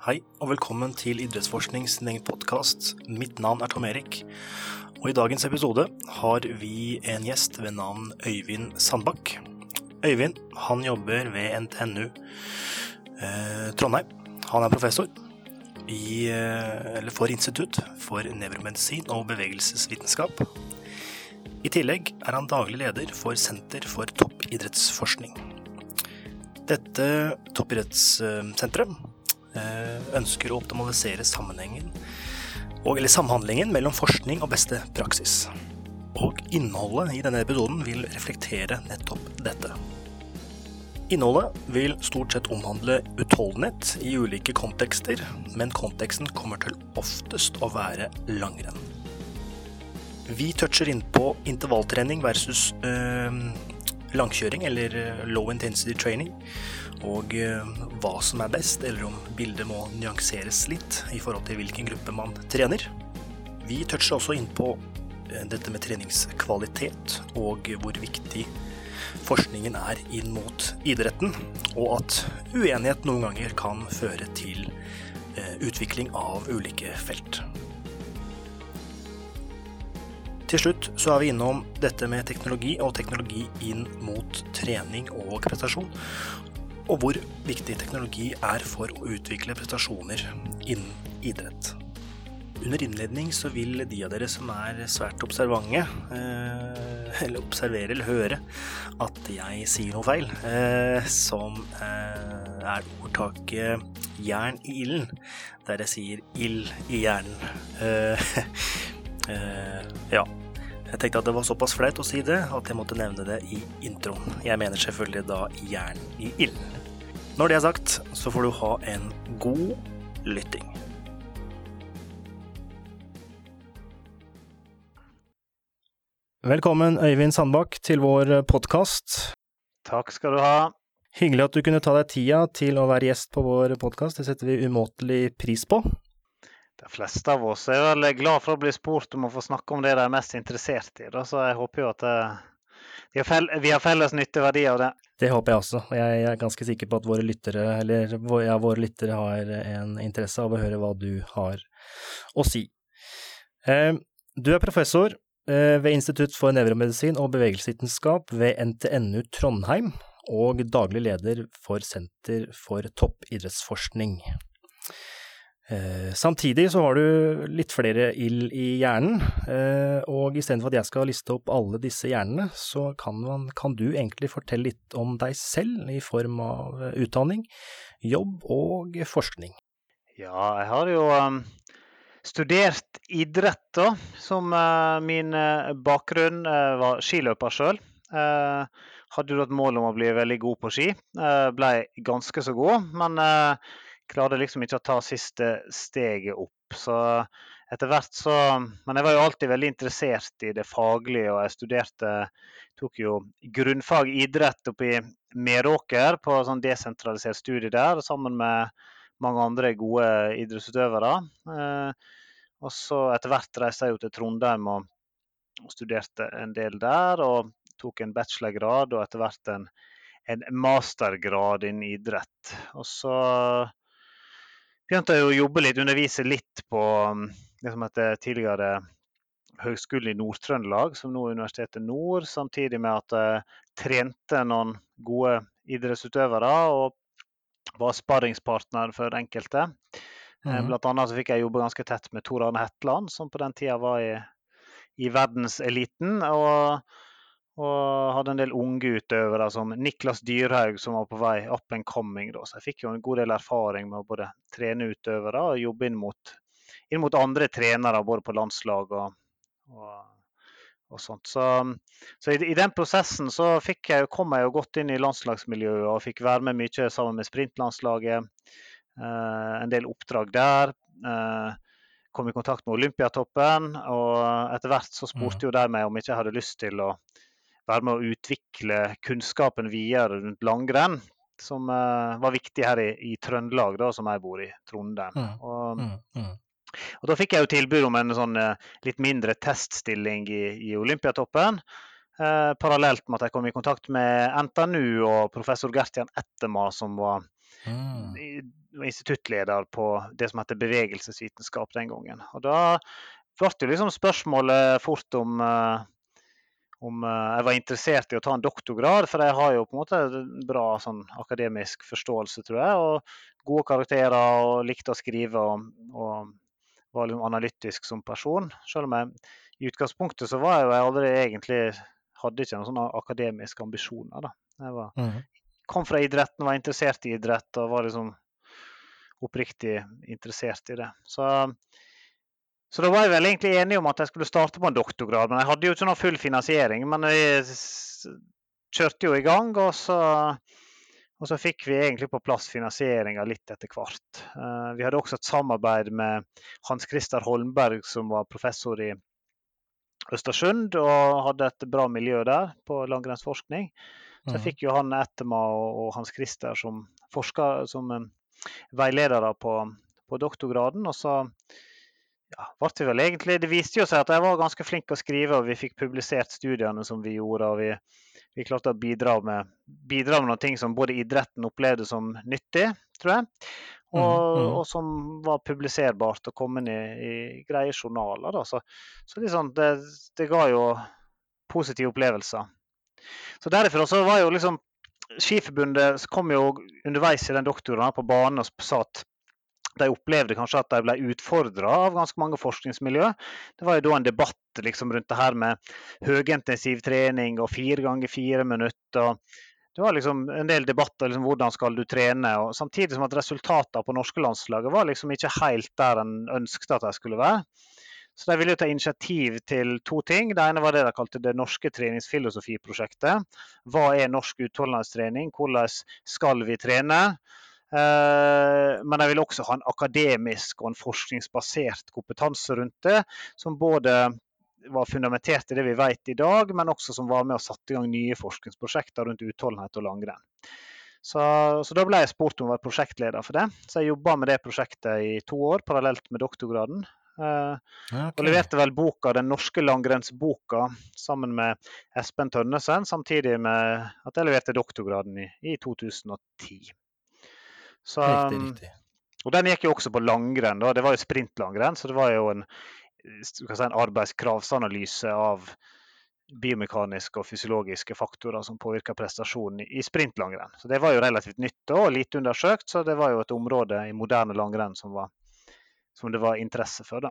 Hei, og velkommen til Idrettsforskning sin egen podkast. Mitt navn er Tom Erik, og i dagens episode har vi en gjest ved navn Øyvind Sandbakk. Øyvind han jobber ved NTNU eh, Trondheim. Han er professor i, eh, for Institutt for nevromedisin og bevegelsesvitenskap. I tillegg er han daglig leder for Senter for toppidrettsforskning. Dette toppidrettssenteret ønsker å optimalisere sammenhengen og, eller samhandlingen mellom forskning og beste praksis. Og innholdet i denne episoden vil reflektere nettopp dette. Innholdet vil stort sett omhandle utholdenhet i ulike kontekster, men konteksten kommer til oftest å være langrenn. Vi toucher inn på intervalltrening versus øh, langkjøring, eller low intensity training, og eh, hva som er best, eller om bildet må nyanseres litt i forhold til hvilken gruppe man trener. Vi toucher også inn på eh, dette med treningskvalitet og hvor viktig forskningen er inn mot idretten, og at uenighet noen ganger kan føre til eh, utvikling av ulike felt. Til slutt så er vi innom dette med teknologi og teknologi inn mot trening og prestasjon, og hvor viktig teknologi er for å utvikle prestasjoner innen idrett. Under innledning så vil de av dere som er svært observante, eh, eller observerer eller høre, at jeg sier noe feil, eh, som eh, er ordtaket 'jern i ilden', der jeg sier 'ild i hjernen'. ja. Jeg tenkte at det var såpass flaut å si det at jeg måtte nevne det i introen. Jeg mener selvfølgelig da 'jern i ilden'. Når det er sagt, så får du ha en god lytting. Velkommen, Øyvind Sandbakk, til vår podkast. Takk skal du ha. Hyggelig at du kunne ta deg tida til å være gjest på vår podkast. Det setter vi umåtelig pris på. De fleste av oss er vel glad for å bli spurt om å få snakke om det de er mest interessert i. Så jeg håper jo at eh, vi har felles nytteverdi av det. Det håper jeg også. Jeg er ganske sikker på at våre lyttere, eller ja, våre lyttere har en interesse av å høre hva du har å si. Eh, du er professor eh, ved Institutt for nevromedisin og bevegelsesvitenskap ved NTNU Trondheim, og daglig leder for Senter for toppidrettsforskning. Eh, samtidig så har du litt flere ild i hjernen, eh, og istedenfor at jeg skal liste opp alle disse hjernene, så kan, man, kan, du egentlig fortelle litt om deg selv i form av eh, utdanning, jobb og forskning. Ja, jeg har jo um, studert idrett, da, som uh, min uh, bakgrunn uh, var skiløper sjøl. hadde jo et mål om å bli veldig god på ski. ble ganske så god, men klarte liksom ikke å ta siste steget opp. Så etter hvert så Men jeg var jo alltid veldig interessert i det faglige, og jeg studerte Tok jo grunnfag idrett oppe i Meråker på sånn desentralisert studie der, sammen med mange andre gode idrettsutøvere. Eh, og så etter hvert reiste jeg jo til Trondheim og, studerte en del der. Og tok en bachelorgrad og etter hvert en, en mastergrad innen idrett. Og så begynte jeg å jobbe litt, undervise litt på um, det som heter tidligere Høgskolen i Nord-Trøndelag, som nå er Universitetet Nord, samtidig med at jeg trente noen gode idrettsutøvere og var sparringspartner for enkelte. Mm. Blant annet så fikk jeg jobbe ganske tett med Tor Arne Hetland, som på den tida var i, i verdenseliten. Og og hadde en del unge utøvere som Niklas Dyrhaug, som var på vei up and coming. Da. Så jeg fikk jo en god del erfaring med å både trene utøvere og jobbe inn mot, inn mot andre trenere, både på landslag og, og, og sånt. Så, så i, i, den prosessen så jeg, kom jeg jo godt inn i landslagsmiljøet og fikk være med mye sammen med sprintlandslaget. Eh, en del oppdrag der. Eh, kom i kontakt med Olympiatoppen, og etter hvert så spurte mm. jo de meg om ikke jeg hadde lyst til å være med å utvikle kunnskapen videre rundt langrenn, som uh, var viktig her i, i, Trøndelag, da, som jeg bor i, Trondheim. Mm. Og, mm. Mm. og, Da fikk jeg jo tilbud om en sånn uh, litt mindre teststilling i, i Olympiatoppen. Uh, parallelt med at jeg kom i kontakt med NTNU og professor Gertian Ettema, som var Mm. instituttleder på det som heter bevegelsesvitenskap den gangen. Og da ble jo liksom spørsmålet fort om, eh, om eh, jeg var interessert i å ta en doktorgrad, for jeg har jo på en måte bra sånn, akademisk forståelse, tror jeg. Og gode karakterer og likte å skrive og, og var litt analytisk som person. Selv om jeg i utgangspunktet så var jeg jo aldri egentlig hadde ikke noen sånne akademiske ambisjoner. da. Jeg var, Mm. kom fra idretten, var interessert i idrett og var liksom oppriktig interessert i det. Så, så da var jeg vel egentlig enig om at jeg skulle starte på en doktorgrad. Men jeg hadde jo ikke noen full finansiering. Men jeg kjørte jo i gang, og så, og så fikk vi egentlig på plass finansieringa litt etter hvert. Eh, vi hadde også et samarbeid med Hans Christer Holmberg, som var professor i Østersund og hadde et bra miljø der på langrennsforskning. Så jeg Mm. fikk jo han Ettema og, og Hans Christer som forsker, som eh, veiledere på, på doktorgraden. Og så ja, ble vi vel egentlig Det viste jo seg at jeg var ganske flink å skrive, og vi fikk publisert studiene som vi gjorde. og vi, vi klarte å bidra med, bidra med noen ting som både idretten opplevde som nyttig, tror jeg, og, mm, mm. og som var publiserbart og kommet i, i greie journaler. Da. Så, så liksom, det, det ga jo positive opplevelser. Så derifra så var jo liksom Skiforbundet kom jo underveis i den doktoren på banen og sa at de opplevde kanskje at de ble utfordra av ganske mange forskningsmiljø. Det var jo da en debatt liksom, rundt det her med høyintensiv trening og fire ganger fire minutter. Det var liksom en del debatter liksom, hvordan skal du trene, og samtidig som at resultatene på norske landslaget var liksom ikke helt der en ønsket at de skulle være. Så de ville jo ta initiativ til to ting. Det ene var det de kalte det norske treningsfilosofiprosjektet. Hva er norsk utholdenhetstrening? Hvordan skal vi trene? Eh, Men de vil også ha en akademisk og en forskningsbasert kompetanse rundt det, som både var fundamentert i det vi vet i dag, men også som var med og satte i gang nye forskningsprosjekter rundt utholdenhet og langrenn. Så, så da ble jeg spurt om å være prosjektleder for det. Så jeg jobba med det prosjektet i to år parallelt med doktorgraden. Eh, Ja, og leverte vel boka 'Den norske langrennsboka' sammen med Espen Tønnesen, samtidig med at jeg leverte doktorgraden i, i 2010. Så, Riktig, um, riktig. Og den gikk jo også på langrenn. Da. Det var jo sprintlangrenn, så det var jo en, si, en arbeidskravsanalyse av biomekaniske og fysiologiske faktorer som påvirker prestasjonen i- sprintlangrenn. Så det var jo relativt nytt og lite undersøkt, så det var jo et område i moderne langrenn som, var, som det var interesse for. da.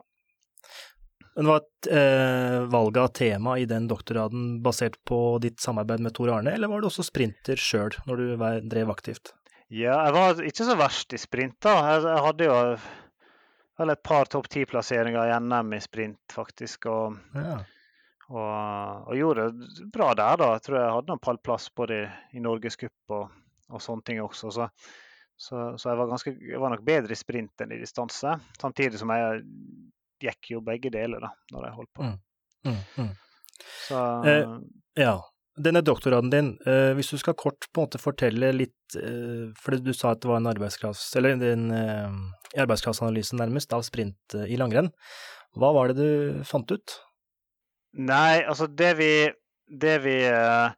Men var eh, valget av tema i den doktorgraden basert på ditt samarbeid med Tor Arne, eller var du også sprinter sjøl når du drev aktivt? Ja, jeg var ikke så verst i sprint, da. Jeg, hadde jo vel et par topp ti-plasseringer i NM i sprint, faktisk. Og, Ja. og, og gjorde det bra der, da. Jeg tror jeg hadde en pallplass både i Norgescup og, og sånne ting også. Så, så, så jeg, var ganske, jeg var nok bedre i sprint enn i distanse. Samtidig som jeg gikk jo begge deler da når jeg holdt på. Mm. Mm, mm. Så Eh, Ja. Denne doktorgraden din, eh, hvis du skal kort på en måte fortelle litt, eh, for du sa at det var en arbeidskrafts... Eller en eh, arbeidskraftsanalyse nærmest av sprint eh, i langrenn. Hva var det du fant ut? Nei, altså det vi, det vi eh,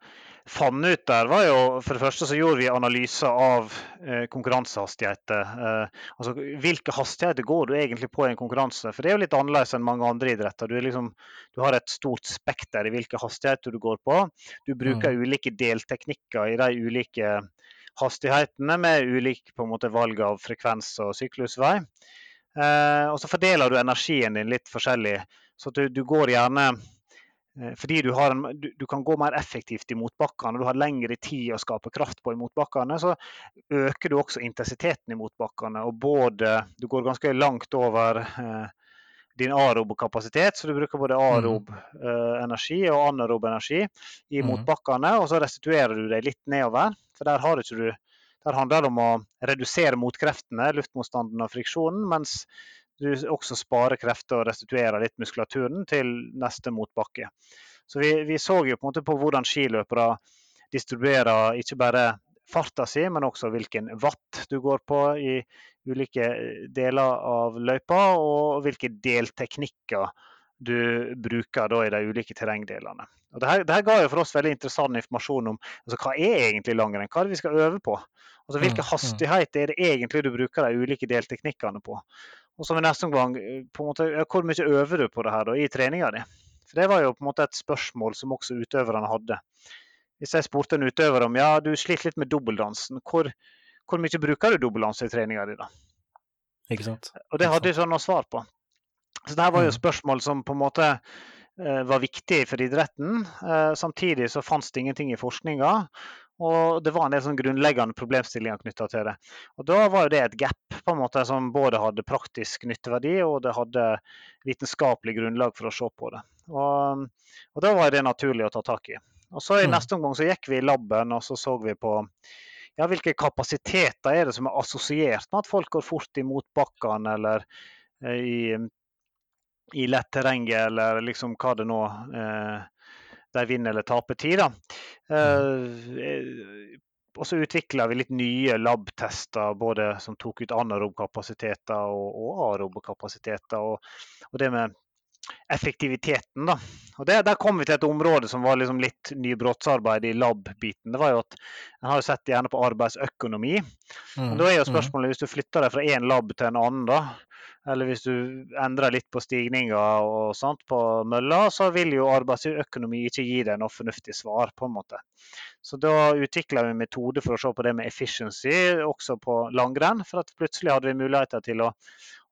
fant ut der, var jo For det første så gjorde vi analyser av eh, konkurransehastigheter. Eh, altså hvilke hastigheter går du egentlig på i en konkurranse? For det er jo litt annerledes enn mange andre idretter. Du, liksom, du har et stort spekter i hvilke hastigheter du går på. Du bruker ulike delteknikker i de ulike hastighetene med ulik på en måte, valg av frekvens og syklusvei. Eh, og så fordeler du energien din litt forskjellig. Så du, du går gjerne fordi du, har en, du, du kan gå mer effektivt i motbakkene, du har lengre tid å skape kraft på i motbakkene, så øker du også intensiteten i motbakkene. Og både, du går ganske langt over eh, din arob-kapasitet, så du bruker både arob eh, energi og anarob energi i mm. motbakkene, og så restituerer du deg litt nedover. For der har ikke du der handler det om å redusere motkreftene, luftmotstanden og friksjonen, mens du også sparer krefter og restituerer litt muskulaturen til neste motbakke. Så vi, vi så jo på en måte på hvordan skiløpere distribuerer ikke bare farta si, men også hvilken watt du går på i ulike deler av løypa, og hvilke delteknikker du bruker i de ulike terrengdelene. Og det, her, det her ga jo for oss veldig interessant informasjon om altså, hva er egentlig langrenn, hva er det vi skal øve på. Altså hvilken hastighet er det egentlig du bruker de ulike delteknikkene på? Og så ved neste omgang, på en måte, hvor mye øver du på det her da, i treninga di? For Det var jo på en måte et spørsmål som også utøverne hadde. Hvis jeg spurte en utøver om ja, du sliter litt med dobbeltdansen, hvor, hvor mye bruker du dobbeltdans i treninga di da? Ikke sant? Og det hadde ikke noe svar på. Så det her var jo spørsmål som på en måte eh, var viktig for idretten. Eh, samtidig så fantes det ingenting i forskninga. Og det var en del sånn grunnleggende problemstillinger knytta til det. Og da var jo det et gap på en måte som både hadde praktisk nytteverdi og det hadde vitenskapelig grunnlag for å se på det. Og, og da var det naturlig å ta tak i. Og så I neste omgang så gikk vi i laben og så så vi på ja, hvilke kapasiteter er det som er assosiert med at folk går fort i motbakkene eller eh, i, i lett terreng, eller liksom hva det nå eh, de vinner eller taper tid. da. Eh, og så utvikla vi litt nye lab-tester både som tok ut anarob-kapasiteter og, og arob-kapasiteter. Og, og, det med effektiviteten. da. Og det, Der kom vi til et område som var liksom litt nybrottsarbeid i lab-biten. Det var jo at En har jo sett gjerne på arbeidsøkonomi. Mm, Men da er jo mm. spørsmålet, hvis du flytter deg fra én lab til en annen, da, eller hvis du endrer litt på stigninga og sånt på mølla, så vil jo arbeidsøkonomi ikke gi deg noe fornuftig svar. på en måte. Så da utvikla vi en metode for å se på det med efficiency også på langrenn. For at plutselig hadde vi muligheter til å,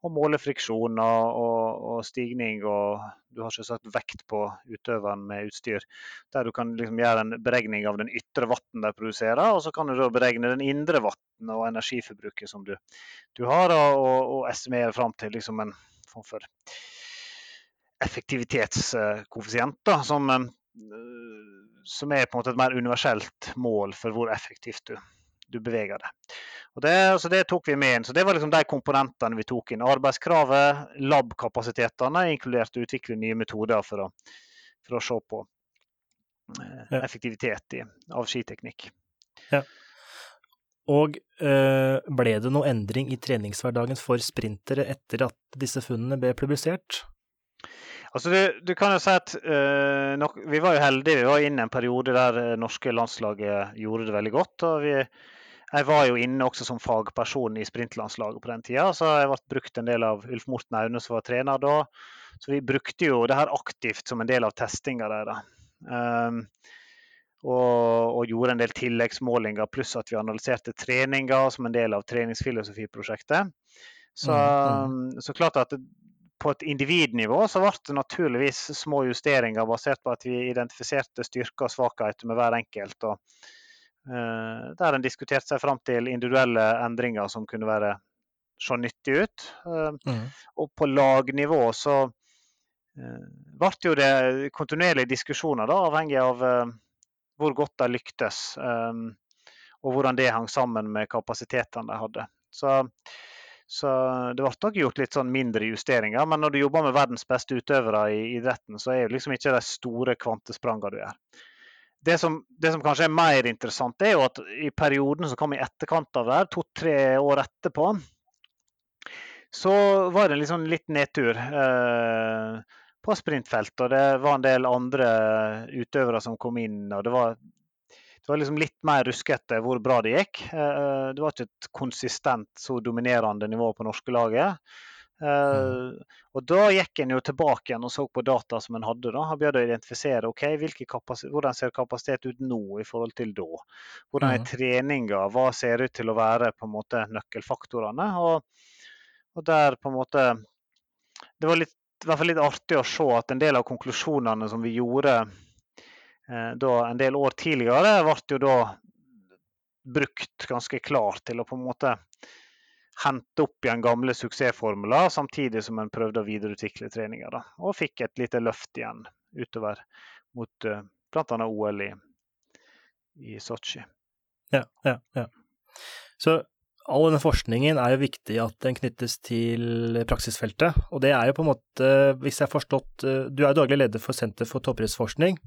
å måle friksjon og, og, og, stigning. Og du har selvsagt vekt på utøveren med utstyr. Der du kan liksom gjøre en beregning av den ytre vatten de produserer, og så kan du da beregne den indre vann og energiforbruket som du, du har, og, og estimere fram til liksom en form for effektivitetskoeffisient som, eh, som er på en måte et mer universelt mål for hvor effektivt du, du beveger deg. Det, så det tok vi med inn. Så Det var liksom de komponentene vi tok inn. Arbeidskravet, lab-kapasitetene, inkludert å utvikle nye metoder for å, for å se på eh, effektivitet i, av skiteknikk. Ja. Og øh, ble det noe endring i treningshverdagen for sprintere etter at disse funnene ble publisert? Altså du, du kan jo si at øh, nok, Vi var jo heldige. Vi var inne i en periode der norske landslaget gjorde det veldig godt. og vi jeg var jo inne også som fagperson i sprintlandslaget på den tida, så jeg ble brukt en del av Ulf Morten Aune som var trener da. Så vi brukte jo det her aktivt som en del av testinga der. Um, og, og, gjorde en del tilleggsmålinger, pluss at vi analyserte treninger som en del av treningsfilosofiprosjektet. Så, mm, mm. så klart at på et individnivå så ble det naturligvis små justeringer basert på at vi identifiserte styrker og svakheter med hver enkelt. og uh, der en diskuterte seg fram til individuelle endringer som kunne være se nyttig ut. Uh, mm. Og på lagnivå så uh, ble jo det kontinuerlige diskusjoner, da, avhengig av hvor godt de lyktes. Og hvordan det hang sammen med kapasitetene de hadde. Så, så det ble nok gjort litt sånn mindre justeringer. Men når du jobber med verdens beste utøvere i idretten, så er det liksom ikke de store kvantesprangene du gjør det som, det som, kanskje er mer interessant, er jo at i perioden som kom i etterkant av det, to-tre år etterpå, så var det liksom litt nedtur eh, på sprintfeltet. Og det var en del andre utøvere som kom inn. og det var, det var liksom litt mer ruskete hvor bra det gikk. Eh, det var ikke et konsistent så dominerende nivå på norske laget. Uh, og Da gikk en jo tilbake igjen og så på data som en hadde. da, Han begynte å identifisere ok, hvordan ser kapasitet ut nå i forhold til da. Hvordan er mm. treninga, hva ser ut til å være på en måte nøkkelfaktorene. Og, og der på en måte Det var litt, hvert fall litt artig å se at en del av konklusjonene som vi gjorde uh, da en del år tidligere, ble jo da brukt ganske klart til å på en måte hente opp igjen gamle suksessformler, samtidig som en prøvde å videreutvikle treninga. Og fikk et lite løft igjen utover mot uh, bl.a. OL i, i Sotsji. Ja, ja, ja. Så all denne forskningen er jo viktig at den knyttes til praksisfeltet. Og det er jo på en måte, hvis jeg har forstått eh, Du er daglig leder for Senter for toppidrettsforskning.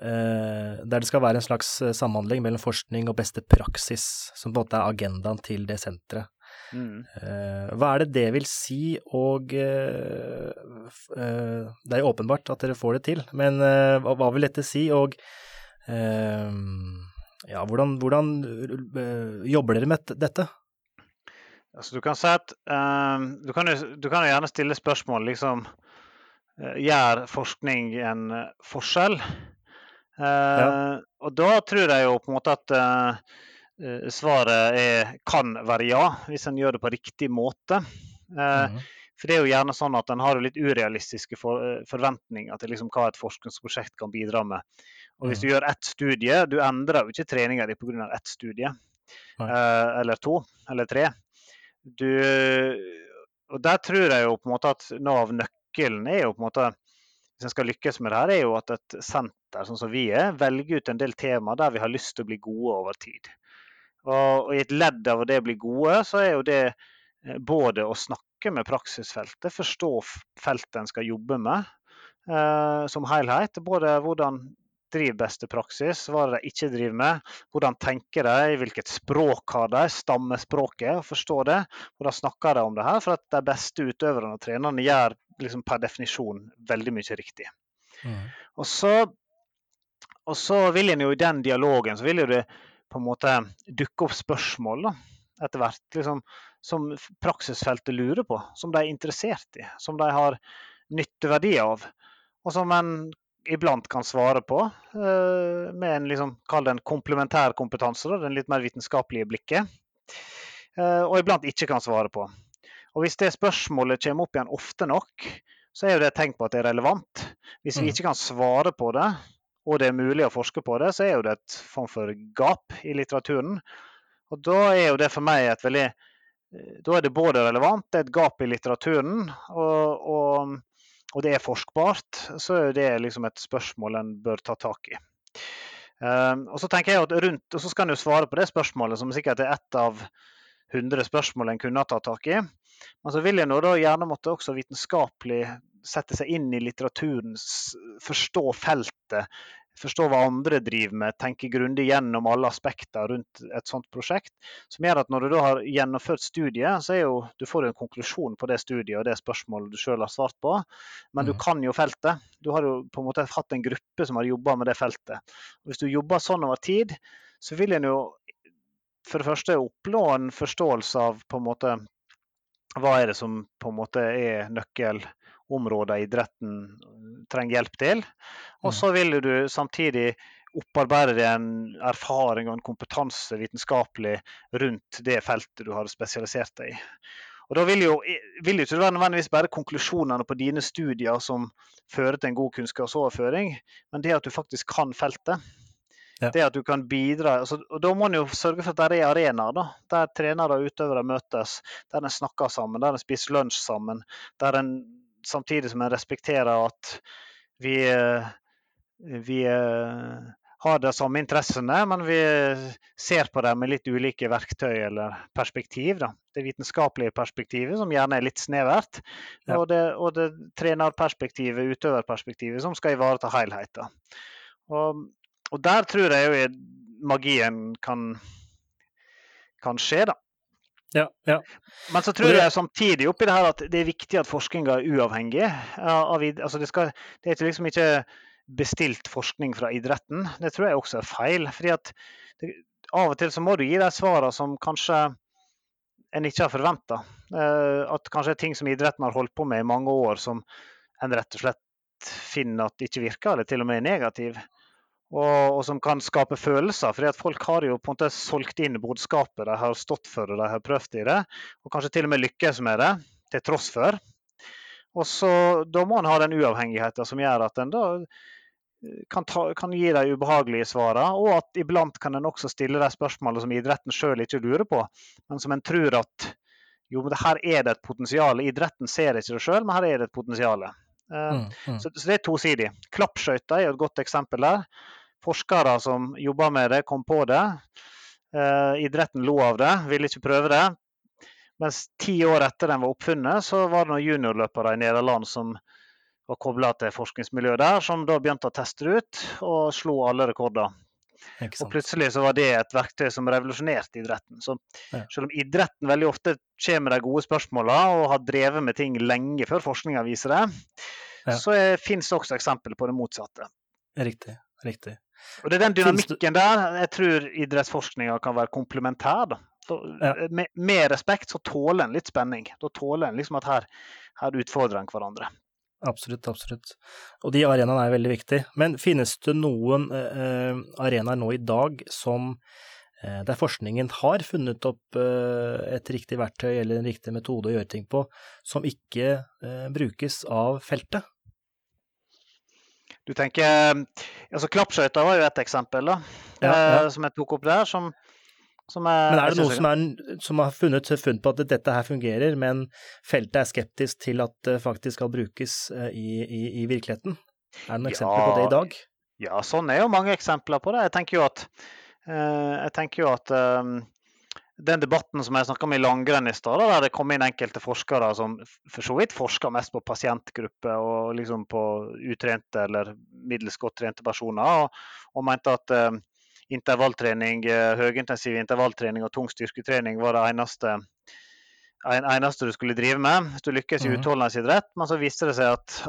Eh, der det skal være en slags samhandling mellom forskning og beste praksis, som på en måte er agendaen til det senteret. Mm. Eh, hva er det det vil si, og eh, eh, Det er jo åpenbart at dere får det til, men hva vil dette si, og Ja, hvordan, hvordan øh, jobber dere med dette? Altså, du kan si at uh, du, kan du, kan jo, gjerne stille spørsmål liksom uh, Gjør forskning en uh, forskjell? Uh, ja. Og da tror jeg jo på en måte at svaret er, kan være ja, hvis en gjør det på riktig måte. Mm. For det er jo gjerne sånn at en har litt urealistiske for, forventninger til liksom hva et forskningsprosjekt kan bidra med. Og hvis du gjør ett studie, du endrer jo ikke treninga di pga. ett studie. eller to eller tre du Og der tror jeg jo på en måte at noe av nøkkelen er jo på en måte hvis en skal lykkes med det her, er jo at et senter sånn som vi er, velger ut en del tema der vi har lyst til å bli gode over tid. Og, og I et ledd av det å bli gode, så er jo det eh, både å snakke med praksisfeltet, forstå feltet en skal jobbe med eh, som helhet. Både hvordan driver beste praksis, hva er det de ikke driver med, hvordan tenker de, hvilket språk har de, stammespråket, forstå det. Hvordan snakker de om det her? For at de beste utøverne og trenerne gjør liksom per definisjon veldig mye riktig. Mm. Og, så, og så vil en jo i den dialogen så vil jo det på en måte dukke opp spørsmål da, etter hvert. Liksom, som praksisfeltet lurer på, som de er interessert i, som de har nytteverdi av. Og som en iblant kan svare på, uh, med en liksom, kall det en komplementær kompetanse, den litt mer vitenskapelige blikket. Uh, og iblant ikke kan svare på. Og Hvis det spørsmålet kommer opp igjen ofte nok, så er jo det et tegn på at det er relevant. Hvis vi mm. ikke kan svare på det, og det er mulig å forske på det, så er jo det et form for gap i litteraturen. Og Da er jo det for meg et veldig eh, Da er det både relevant, det er et gap i litteraturen, og, og og det er forskbart, så er det liksom et spørsmål en bør ta tak i. Um, og så tenker jeg at rundt, og så skal en jo svare på det spørsmålet, som sikkert er ett av 100 spørsmål en kunne ha tatt tak i. Men så vil en gjerne måtte også vitenskapelig sette seg inn i litteraturen, forstå feltet, forstå hva andre driver med, tenke grundig gjennom alle aspekter rundt et sånt prosjekt. Som gjør at når du da har gjennomført studiet, så er jo, du får en konklusjon på det studiet og det spørsmålet du sjøl har svart på. Men du mm. kan jo feltet. Du har jo på en måte hatt en gruppe som har jobba med det feltet. Hvis du jobber sånn over tid, så vil en jo for det første oppnå en forståelse av på en måte hva er det som på en måte er nøkkelområder idretten trenger hjelp til. Og så vil du samtidig opparbeide deg en erfaring og en kompetanse vitenskapelig rundt det feltet du har spesialisert deg i. Og Da vil jo, vil jo ikke være nødvendigvis bare konklusjonene på dine studier som fører til en god kunnskapsoverføring, men det at du faktisk kan feltet. Ja. Det at du kan bidra, altså, og Da må en jo sørge for at det er arenaer da, der trenere og utøvere møtes, der en snakker sammen, der en spiser lunsj sammen. der en Samtidig som en respekterer at vi, vi har de samme interessene, men vi ser på dem med litt ulike verktøy eller perspektiv. Da. Det vitenskapelige perspektivet, som gjerne er litt snevert, ja. og, det, og det trenerperspektivet, utøverperspektivet, som skal ivareta helheten. Og, og, der tror jeg jo magien kan, kan skje, da. Ja, ja. Men så tror jeg samtidig oppi det her at det er viktig at forskninga er uavhengig. Av, altså det, skal, det, er liksom ikke bestilt forskning fra idretten. Det tror jeg også er feil. fordi at det, Av og til så må du gi de svarene som kanskje en ikke har forventa. Eh, at kanskje ting som idretten har holdt på med i mange år, som en rett og slett finner at ikke virker, eller til og med er negativ og, og, som kan skape følelser. fordi at Folk har jo på en måte solgt inn budskapet de har stått for og de har prøvd i det. Og kanskje til og med lykkes med det, til tross for. Og så, Da må en ha den uavhengigheten som gjør at en da eh, kan, ta, kan gi de ubehagelige svarene, og at iblant kan en også stille de spørsmålene som idretten sjøl ikke lurer på, men som en tror at jo, men her er det et potensial. Idretten ser ikke det sjøl, men her er det et potensial. Uh, mm, mm. Så, så, det er tosidig. Klappskøyter er jo et godt eksempel der forskere som jobba med det, kom på det. Eh, idretten lo av det, ville ikke prøve det. Mens ti år etter den var oppfunnet, så var det noen juniorløpere i Nederland som var kobla til forskningsmiljøet der, som da begynte å teste det ut og slo alle rekorder. Og plutselig så var det et verktøy som revolusjonerte idretten. Så selv om idretten veldig ofte kommer med de gode spørsmåla og har drevet med ting lenge før forskninga viser det, ja. så finnes det også eksempler på det motsatte. Riktig. Riktig. Og Det er den dynamikken der jeg tror idrettsforskninga kan være komplementær. Ja. Med, med, respekt så tåler en litt spenning. Da tåler en liksom at her, her utfordrer en hverandre. Absolutt, absolutt. Og de arenaene er veldig viktige. Men finnes det noen eh, arenaer nå i dag som eh, der forskningen har funnet opp eh, et riktig verktøy eller en riktig metode å gjøre ting på, som ikke eh, brukes av feltet? Du tenker altså Klappskøyter var jo et eksempel da, ja, ja. Eh, som jeg tok opp der. som er, men er det noen som, er, som, har funnet funn på at dette her fungerer, men feltet er skeptisk til at det faktisk skal brukes eh, i, i, i virkeligheten? Er det noen ja, eksempler på det i dag? Ja, sånn er jo mange eksempler på det. Jeg tenker jo at, jeg tenker jo at den debatten som jeg snakka om i langrenn i stad, der det kom inn enkelte forskere som for så vidt forsker mest på pasientgrupper og liksom på utrente eller middels godt trente personer, og, og mente at eh, intervalltrening, eh, høyintensiv intervalltrening og tung styrketrening var det eneste, eneste du skulle drive med hvis du lykkes i mhm. utholdenhetsidrett. Men så viste det seg at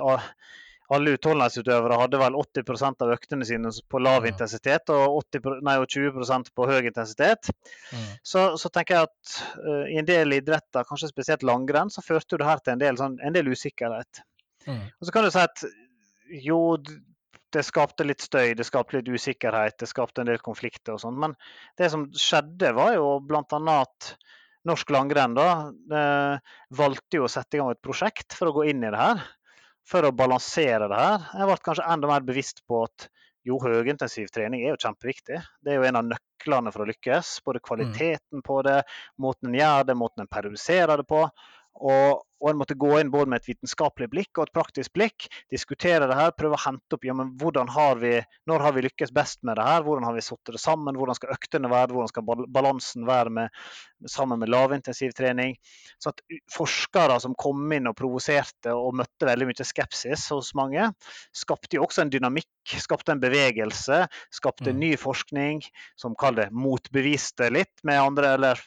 alle utholdenhetsutøvere hadde vel 80% av øktene sine på lav intensitet og, 80, nei, og 20% på høy intensitet. Mm. Så, så, tenker jeg at uh, i en del idretter, kanskje spesielt langrenn, så førte det her til en del, sånn, en del usikkerhet. Mm. Og så kan du si at jo, det skapte litt støy, det skapte litt usikkerhet, det skapte en del konflikter og sånn. Men det som skjedde, var jo bl.a. at Norsk langrenn da, valgte jo å sette i gang et prosjekt for å gå inn i det her. For å balansere det her. Jeg ble kanskje enda mer bevisst på at jo, høyintensiv trening er jo kjempeviktig. Det er jo en av nøklene for å lykkes. Både mm. kvaliteten på det, måten en gjør det, måten en periodiserer det på. Og, og en måtte gå inn både med et vitenskapelig blikk og et praktisk blikk. Diskutere det her, prøve å hente opp ja, men hvordan har vi, når har vi lykkes best med det her. Hvordan har vi satt det sammen, hvordan skal øktene være, hvordan skal balansen være med, sammen med lavintensiv trening. Så at Forskere som kom inn og provoserte og møtte veldig mye skepsis hos mange, skapte jo også en dynamikk, skapte en bevegelse, skapte mm. ny forskning som kall det motbeviste litt med andre, eller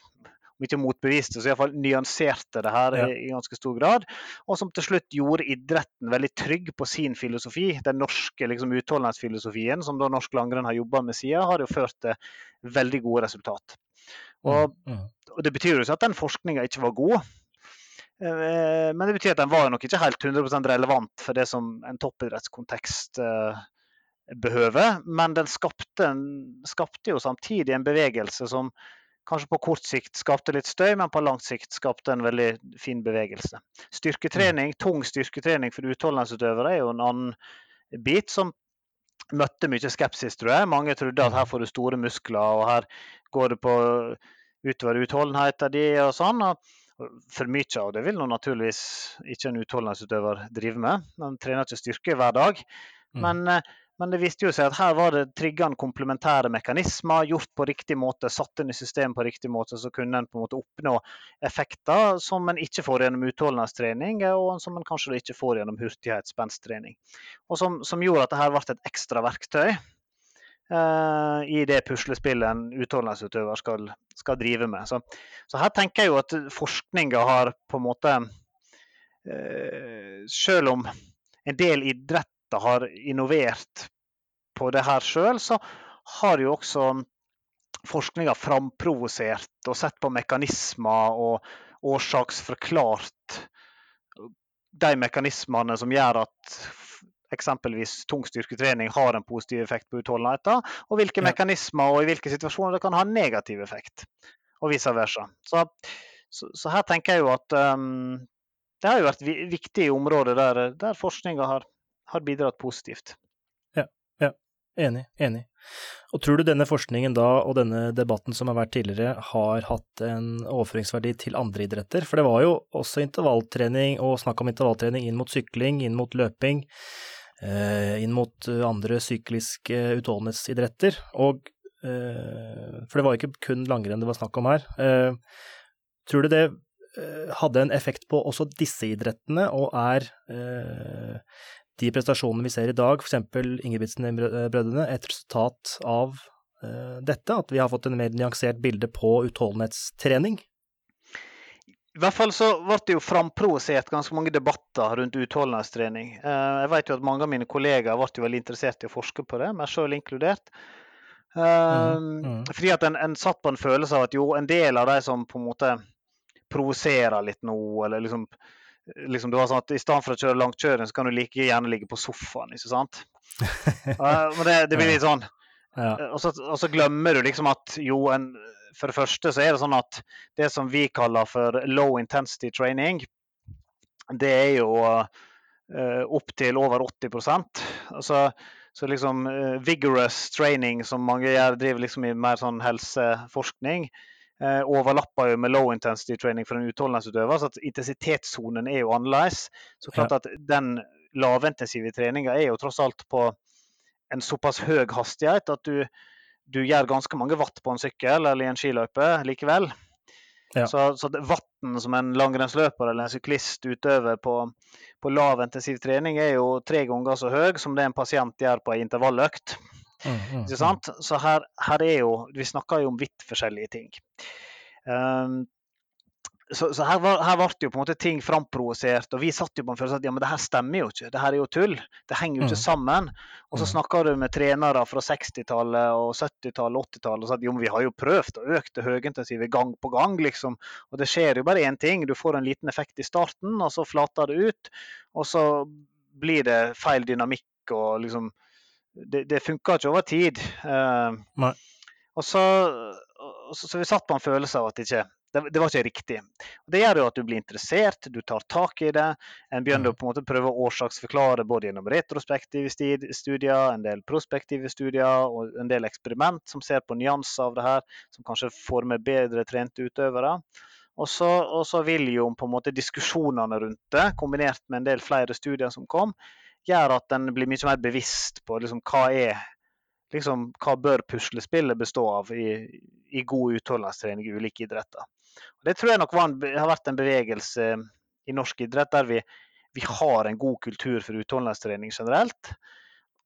om ikke motbeviste, så iallfall nyanserte det her ja. i, ganske stor grad. Og som til slutt gjorde idretten veldig trygg på sin filosofi. Den norske liksom, utholdenhetsfilosofien som da norsk langrenn har jobba med siden, har jo ført til veldig gode resultat. Og, mm, mm. og Det betyr jo ikke at den forskninga ikke var god. Eh, men det betyr at den var nok ikke helt 100% relevant for det som en toppidrettskontekst eh, behøver. Men den skapte, skapte jo samtidig en bevegelse som kanskje på kort sikt skapte litt støy, men på lang sikt skapte en veldig fin bevegelse. Styrketrening, mm. Tung styrketrening for utholdenhetsutøvere er jo en annen bit som møtte mye skepsis, tror jeg. Mange trodde at her får du store muskler, og her går det på utover utholdenheten din og sånn. og for mye av det vil nå naturligvis ikke en utholdenhetsutøver drive med. Man trener ikke styrke hver dag. Mm. Men mm. Men det viste jo seg at her var det triggende komplementære mekanismer gjort på riktig måte, satt inn i systemet på riktig måte, så kunne en på en måte oppnå effekter som en ikke får gjennom utholdenhetstrening, og som en kanskje ikke får gjennom hurtighetsspenstrening. Og som, som, gjorde at dette ble et ekstra verktøy eh, i det puslespillet en utholdenhetsutøver skal, skal, drive med. Så, så, her tenker jeg jo at forskninga har på en måte eh, Selv om en del idrett har innovert på det her sjøl, så har jo også forskninga framprovosert og sett på mekanismer og årsaksforklart de mekanismene som gjør at eksempelvis tung styrketrening har en positiv effekt på utholdenheten, og hvilke ja. mekanismer og i hvilke situasjoner det kan ha en negativ effekt, og vice versa. Så, så, så her tenker jeg jo at um, det har jo vært viktige områder der, der forskninga har har bidratt positivt. Ja, ja. Enig. Enig. Og tror du denne forskningen da, og denne debatten som har vært tidligere, har hatt en overføringsverdi til andre idretter? For det var jo også intervalltrening og snakk om intervalltrening inn mot sykling, inn mot løping, eh, inn mot andre sykliske utholdenhetsidretter. Og eh, For det var ikke kun langrenn det var snakk om her. Eh, tror du det hadde en effekt på også disse idrettene, og er de prestasjonene vi ser i dag, f.eks. Ingebrigtsen-brødrene, et resultat av uh, dette? At vi har fått en mer nyansert bilde på utholdenhetstrening? I hvert fall så ble det jo framprovosert ganske mange debatter rundt utholdenhetstrening. Uh, jeg vet jo at mange av mine kollegaer ble jo veldig interessert i å forske på det, meg sjøl inkludert. Mm, mm. Fordi at en, en, satt på en følelse av at jo, en del av de som på en måte provoserer litt nå, eller liksom, liksom du var sånn at I stedet for å kjøre langkjøring, så kan du like gjerne ligge på sofaen. ikke sant? uh, men det, det, blir litt sånn. Ja. Og, så, og, så, glemmer du liksom at jo, en, for det første så er det sånn at det som vi kaller for low intensity training, det er jo uh, opp til over 80% altså, Så liksom uh, vigorous training, som mange gjør, driver liksom i mer sånn helseforskning, overlapper jo med low intensity training for en utholdenhetsutøver. Så at intensitetssonen er jo annerledes. Så klart at den lavintensive treninga er jo tross alt på en såpass høy hastighet at du du gjør ganske mange watt på en sykkel eller i en skiløype likevel. Ja. Så, så vatten som en langrennsløper eller en syklist utøver på, på lav intensiv trening, er jo tre ganger så høy som det en pasient gjør på en intervalløkt. Mm, mm, sant? Så her, her, er jo Vi snakker jo om vidt forskjellige ting. Um, så, så her, var, her, ble jo på en måte ting framprovosert, og vi satt jo på en følelse at ja, men det her stemmer jo ikke. Det her er jo tull. Det henger jo ikke mm. sammen. Og så mm. snakker du med trenere fra 60-tallet og 70-tallet og 80-tallet og sa at jo, men vi har jo prøvd å øke det høyintensive gang på gang, liksom. Og det skjer jo bare én ting. Du får en liten effekt i starten, og så flater det ut. Og så blir det feil dynamikk og liksom Det, det funka ikke over tid. Uh, og så, så, så vi satt på en følelse av at det ikke det, det, var ikke riktig. Det gjør jo at du blir interessert, du tar tak i det. En begynner mm. å på en måte prøve å årsaksforklare både gjennom retrospektive studier, en del prospektive studier og en del eksperiment som ser på nyanser av det her, som kanskje får med bedre trente utøvere. Og så, og så vil jo på en måte diskusjonene rundt det, kombinert med en del flere studier som kom, gjør at en blir mye mer bevisst på liksom, hva er liksom, hva bør puslespillet bestå av i, i god utholdenhetstrening i ulike idretter. Og det tror jeg nok en, har vært en bevegelse i norsk idrett der vi, vi har en god kultur for utholdenhetstrening generelt.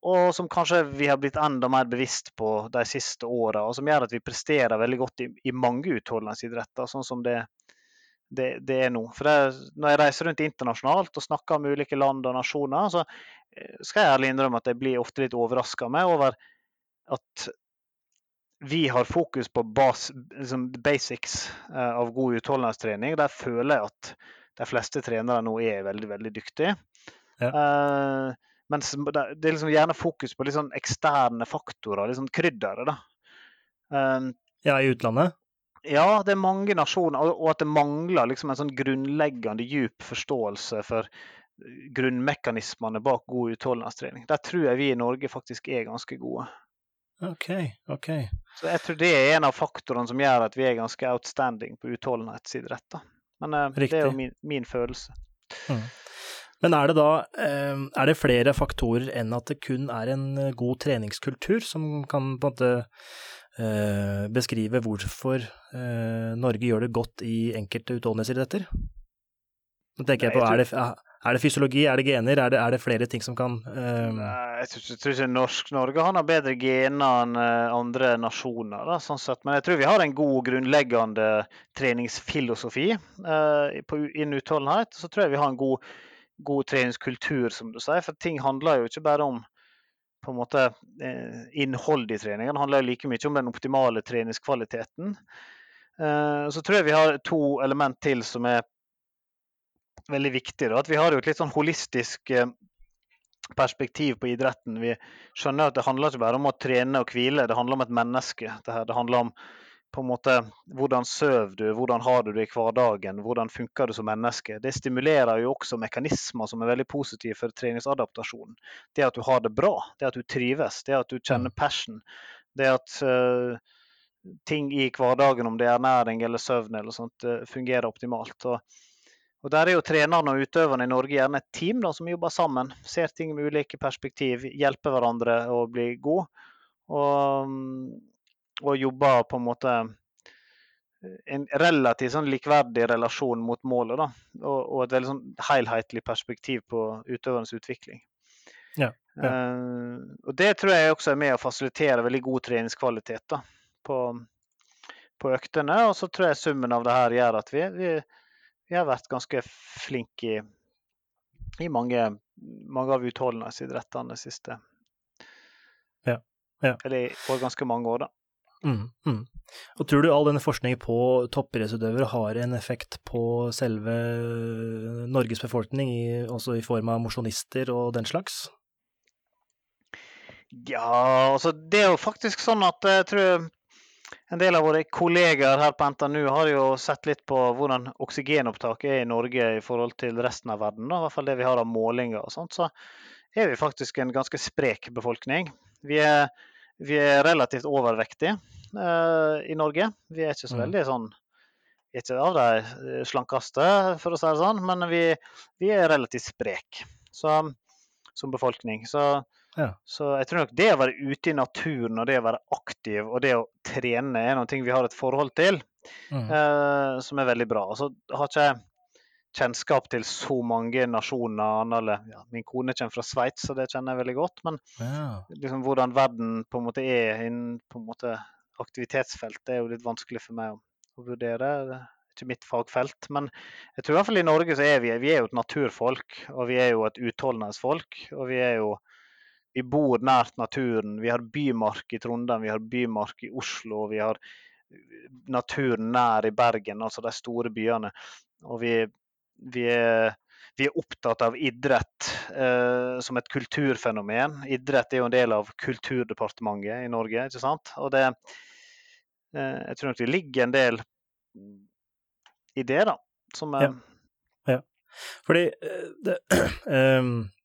Og som kanskje vi har blitt enda mer bevisst på de siste åra, og som gjør at vi presterer veldig godt i, i mange utholdenhetsidretter, sånn som det, det, det, er nå. For det, Når jeg reiser rundt internasjonalt og snakker om ulike land og nasjoner, så eh, skal jeg ærlig innrømme at jeg blir ofte litt overraska over at vi har fokus på bas, liksom basics uh, av god utholdenhetstrening. Der føler jeg at de fleste trenere nå er veldig veldig dyktige. Ja. Uh, mens det er liksom gjerne fokus på sånn eksterne faktorer, sånn krydderet. Um, ja, i utlandet? Ja, det er mange nasjoner, og at det mangler liksom en sånn grunnleggende djup forståelse for grunnmekanismene bak god utholdenhetstrening. Der tror jeg vi i Norge faktisk er ganske gode. Ok, ok. Så jeg tror det er en av faktorene som gjør at vi er ganske outstanding på utholdenhetsidrett. Men uh, det er jo min, min følelse. Mm. Men er det da uh, er det flere faktorer enn at det kun er en eh, god treningskultur som kan på en måte beskrive hvorfor Norge gjør det godt i enkelte utholdenhetsidretter? Nå tenker jeg på, er det, er det fysiologi, er det gener, er det, er det flere ting som kan uh... Nei, Jeg tror, ikke norsk Norge har bedre gener enn andre nasjoner. Da, sånn sett. Men jeg tror vi har en god grunnleggende treningsfilosofi uh, innen utholdenhet. Så tror jeg vi har en god, god, treningskultur, som du sier. For ting handler jo ikke bare om på en måte innholdet innhold i treningen. Det handler like mye om den optimale treningskvaliteten. så tror jeg vi har to element til som er veldig viktige. At vi har et litt sånn holistisk eh, perspektiv på idretten. Vi skjønner at det handler ikke bare om å trene og hvile, det handler om et menneske. Det handler om på en måte hvordan sover du, hvordan har du det i hverdagen, hvordan funker du som menneske. Det stimulerer jo også mekanismer som er veldig positive for treningsadaptasjonen. Det at du har det bra, det at du trives, det at du kjenner mm. passion. Det at uh, ting i hverdagen, om det er ernæring eller søvn eller sånt, uh, fungerer optimalt. Og og Der er jo trenerne og utøverne i Norge gjerne et team da, som jobber sammen. Ser ting med ulike perspektiv, hjelper hverandre å bli gode. Og, og jobber på en måte en relativt sånn likverdig relasjon mot målet. da, Og, og et veldig sånn helhetlig perspektiv på utøvernes utvikling. Ja, ja. Uh, og Det tror jeg også er med å fasilitere veldig god treningskvalitet da, på, på øktene. Og så tror jeg summen av det her gjør at vi, vi vi har vært ganske flinke i, i mange, mange av utholdenhetsidrettene det siste. Ja, ja. Eller i ganske mange år, da. Mm, mm. Og tror du all denne forskningen på toppidrettsutøvere har en effekt på selve Norges befolkning, i, også i form av mosjonister og den slags? Ja, altså det er jo faktisk sånn at jeg tror en del av våre kollegaer her på NTNU har jo sett litt på hvordan oksygenopptaket er i Norge i forhold til resten av verden. Da. I hvert fall det vi har av målinger og sånt. Så er vi faktisk en ganske sprek befolkning. Vi er, vi er relativt overvektige uh, i Norge. Vi er ikke så mm. veldig sånn Ikke av de slankeste, for å si det sånn, men vi, vi er relativt sprek som befolkning. Så ja. Så jeg tror nok det å være ute i naturen og det å være aktiv og det å trene er noe vi har et forhold til, mm. uh, som er veldig bra. Så har ikke jeg kjennskap til så mange nasjoner. Eller, ja, min kone kommer fra Sveits, så det kjenner jeg veldig godt. Men ja. liksom, hvordan verden på en måte er innen på en måte, aktivitetsfelt, det er jo litt vanskelig for meg å, å vurdere. Det er ikke mitt fagfelt. Men jeg tror i hvert fall i Norge så er vi, vi er jo et naturfolk, og vi er jo et utholdenhetsfolk. Og vi er jo vi bor nært naturen. Vi har bymark i Trondheim, vi har bymark i Oslo, vi har naturen nær i Bergen, altså de store byene. Og vi, vi, er, vi er, opptatt av idrett eh, som et kulturfenomen. Idrett er jo en del av Kulturdepartementet i Norge, ikke sant. Og det, eh, jeg tror nok det ligger en del i det, da. Som, ja. ja. Fordi eh, det, um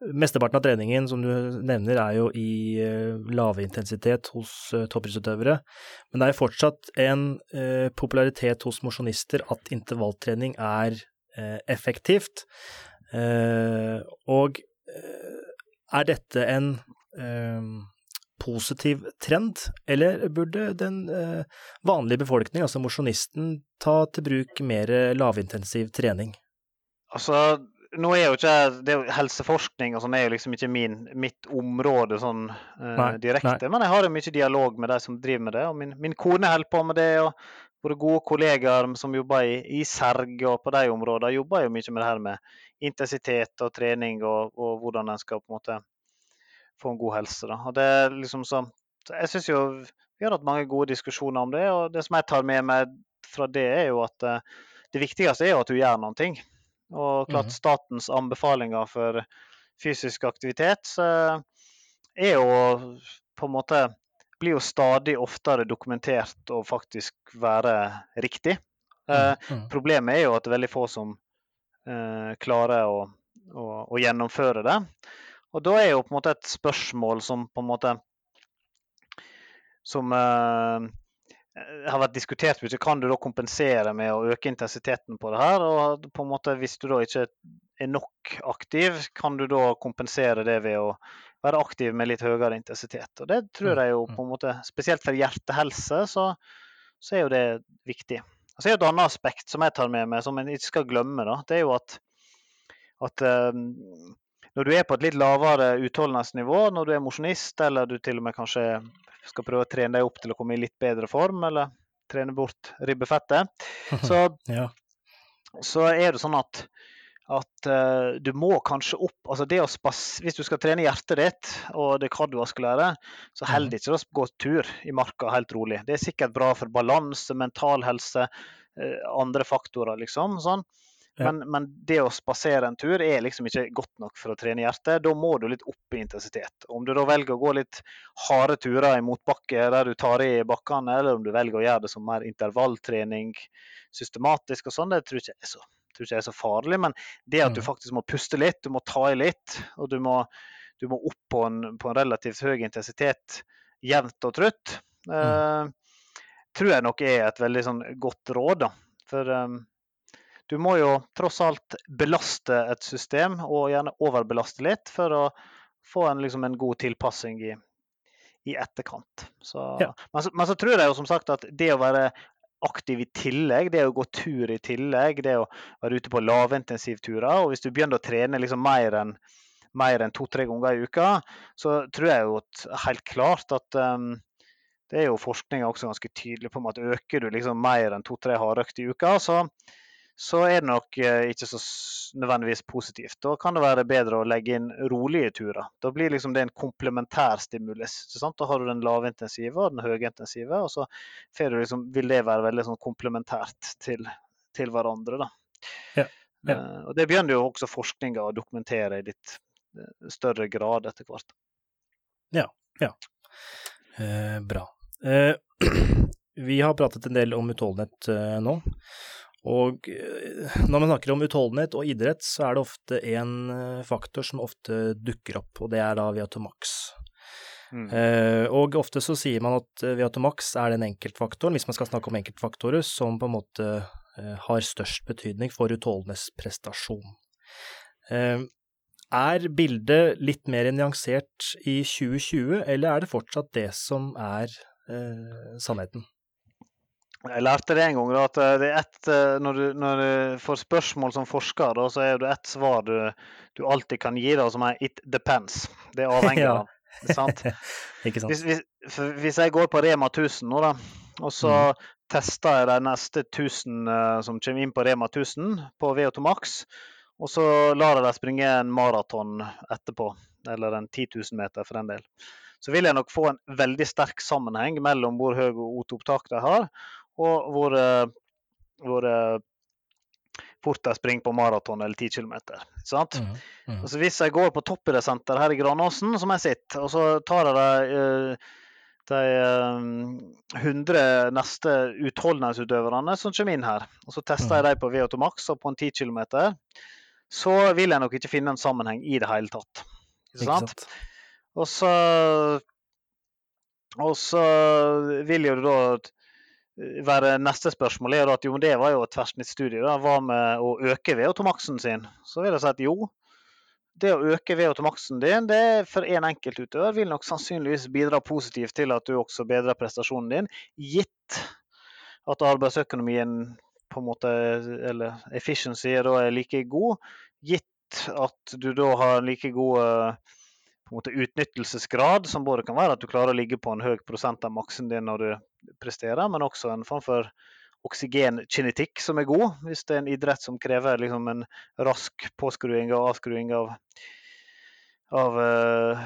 Mesteparten av treningen som du nevner er jo i uh, lavintensitet hos uh, toppidrettsutøvere, men det er fortsatt en popularitet hos mosjonister at intervalltrening er effektivt. og er dette en positiv trend, eller burde den vanlige befolkning, altså mosjonisten, ta til bruk mer lavintensiv trening? Altså, nå er jo ikke det er Helseforskning og sånn er jo liksom ikke min, mitt område sånn uh, direkte. Nei. Men jeg har jo mye dialog med de som driver med det. og Min, min kone holder på med det. og Våre gode kollegaer som jobber i, i Serg og på de områdene, jobber jo mye med det her med intensitet og trening og, og hvordan en skal på en måte få en god helse. Da. Og det er liksom så, Jeg syns jo vi har hatt mange gode diskusjoner om det. og Det som jeg tar med meg fra det, er jo at uh, det viktigste er jo at du gjør noen ting. Og klart mhm. statens anbefalinger for fysisk aktivitet er jo på en måte blir jo stadig oftere dokumentert å faktisk være riktig. Eh, mhm, mhm. problemet er jo at det er veldig få som eh, klarer å, å, å, gjennomføre det. Og da er jo på en måte et spørsmål som på en måte som eh, har vært diskutert mye. Kan du da kompensere med å øke intensiteten på det her? Og på en måte, hvis du da ikke er nok aktiv, kan du da kompensere det ved å være aktiv med litt høyere intensitet? Og Det tror mm, jeg jo mm. på en måte, spesielt for hjertehelse, så, så er jo det viktig. Og så er det et annet aspekt som jeg tar med meg, som en ikke skal glemme. da, det er jo at, at um, når du er på et litt lavere utholdenhetsnivå, når du er mosjonist, eller du til og med kanskje skal prøve å trene deg opp til å komme i litt bedre form, eller trene bort ribbefettet, så, ja. så er det sånn at, at uh, du må kanskje opp altså det å spas, Hvis du skal trene hjertet ditt og det kardiovaskulære, så holder mhm. det ikke å gå tur i marka helt rolig. Det er sikkert bra for balanse, mental helse, uh, andre faktorer, liksom. sånn. Men, men, det å spasere en tur er liksom ikke godt nok for å trene hjertet. Da må du litt opp i intensitet. Om du da velger å gå litt harde turer i motbakke der du tar i bakkene, eller om du velger å gjøre det som mer intervalltrening systematisk og sånn, det tror jeg ikke er så, tror ikke det er så farlig. Men det at du mm. faktisk må puste litt, du må ta i litt, og du må, du må opp på en, på en, relativt høy intensitet jevnt og trutt, mm. uh, tror jeg nok er et veldig sånn godt råd. da. For um, du må jo tross alt belaste et system, og gjerne overbelaste litt, for å få en, liksom, en god tilpassing i, i etterkant. Så, ja. men, så, men, så, tror jeg jo som sagt at det å være aktiv i tillegg, det å gå tur i tillegg, det å være ute på lavintensivturer, og hvis du begynner å trene liksom mer enn enn to-tre ganger i uka, så tror jeg jo helt klart at um, det er jo forskninga også ganske tydelig på at øker du liksom mer enn to-tre hardøkter i uka, så, så er det nok eh, ikke så nødvendigvis positivt. Da kan det være bedre å legge inn rolige turer. Da blir liksom det en komplementær stimulus. Da har du den lavintensive og den høyintensive, og så liksom, vil det være veldig sånn komplementært til, til hverandre. Ja, ja. Eh, og Det begynner jo også forskninga å dokumentere i litt eh, større grad etter hvert. Ja, Eh, bra. Eh, vi har pratet en del om utholdenhet eh, nå. Og eh, når man snakker om utholdenhet og idrett, så er det ofte en eh, faktor som ofte dukker opp, og det er da Viatomax. Eh, og ofte så sier man at Viatomax er den enkeltfaktoren, hvis man skal snakke om enkeltfaktorer, som på en måte har størst betydning for utholdenhetsprestasjon. Eh, er bildet litt mer nyansert i 2020, eller er det fortsatt det som er eh, sannheten? Jeg lærte det en gang, da, at eh, det ett, eh, når, du, når du får spørsmål som forsker, da, så er det ett svar du, du alltid kan gi, da, som er 'it depends'. Det avhenger Ja. av. ikke Sant? Ikke sant? Hvis, hvis, hvis jeg går på Rema 1000 nå, da, og så tester jeg de neste 1000 uh, som kommer inn på Rema 1000 på VO2 Max, og så lar jeg dem springe en maraton etterpå, eller en 10 000 meter for den del, så vil jeg nok få en veldig sterk sammenheng mellom hvor høy O2-opptak de har, og hvor, eh, hvor eh, fort de springer på maraton eller 10 km. Sant? Mm, mm. Altså hvis jeg går på toppidrettssenteret her i Granåsen, som jeg sitter, og så tar jeg de, eh, de eh, 100 neste utholdenhetsutøverne som kommer inn her, og så tester jeg dem på VO2 Max og på en 10 km, så vil jeg nok ikke finne en sammenheng i det hele tatt. Ikke Ikke sant? Og så, og så vil jo da være neste spørsmål er at jo, det var jo et tverrsnittsstudie. Hva med å øke VO2-maksen sin? Så vil jeg si at jo, det å øke VO2-maksen din det for en enkeltutøver vil nok sannsynligvis bidra positivt til at du også bedrer prestasjonen din, gitt at arbeidsøkonomien på en måte, eller efficiency da er like god, gitt at du da har like god eh, på en måte utnyttelsesgrad, som både kan være at du klarer å ligge på en høy prosent av maksen din når du presterer, men også en form for oksygenkinetikk som er god, hvis det er en idrett som krever liksom en rask påskruing og avskruing av, av uh,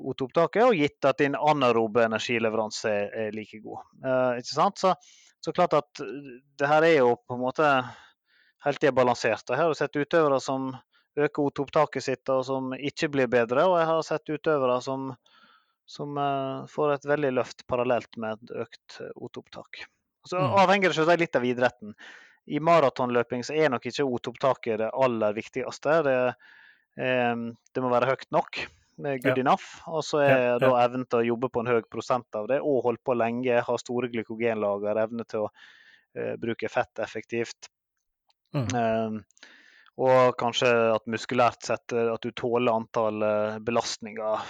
O2-opptaket, og gitt at din anaerobe energileveranse er, er like god. Uh, ikke sant? Så, så klart at det her er jo på en måte helt det balansert. Jeg har sett utøvere som øker O2-opptaket sitt og som ikke blir bedre, og jeg har sett utøvere som, som eh, får et veldig løft parallelt med et økt eh, O2-opptak. Så Mm. avhenger det selvsagt litt av idretten. I maratonløping så er nok ikke O2-opptaket det aller viktigste. Det, eh, det må være høyt nok. Good Ja. enough. Og så er Ja, da evnen til å jobbe på en høy prosent av det, og holde på lenge, ha store glykogenlager, evne til å eh, bruke fett effektivt. Mm. Eh, og kanskje at muskulært sett at du tåler antall belastninger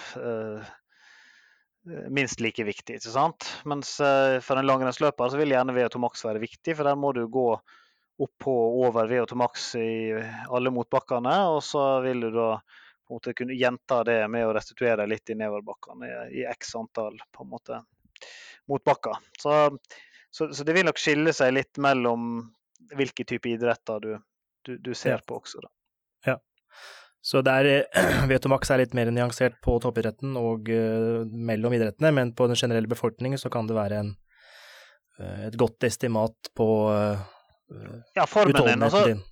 minst like viktig. ikke sant? Mens eh, for en langrennsløper så vil gjerne VO2 max være viktig, for der må du gå opp på og over VO2 max i alle motbakkene, og så vil du da på en måte kunne gjenta det med å restituere litt i nedoverbakkene i, x antall på en måte motbakker. Så, så, så det vil nok skille seg litt mellom hvilke type idretter du, du, du ser på også. da. Så der vet du maks er litt mer nyansert på toppidretten og uh, mellom idrettene, men på den generelle befolkningen så kan det være en, uh, et godt estimat på uh, Ja, formen din. Altså, din.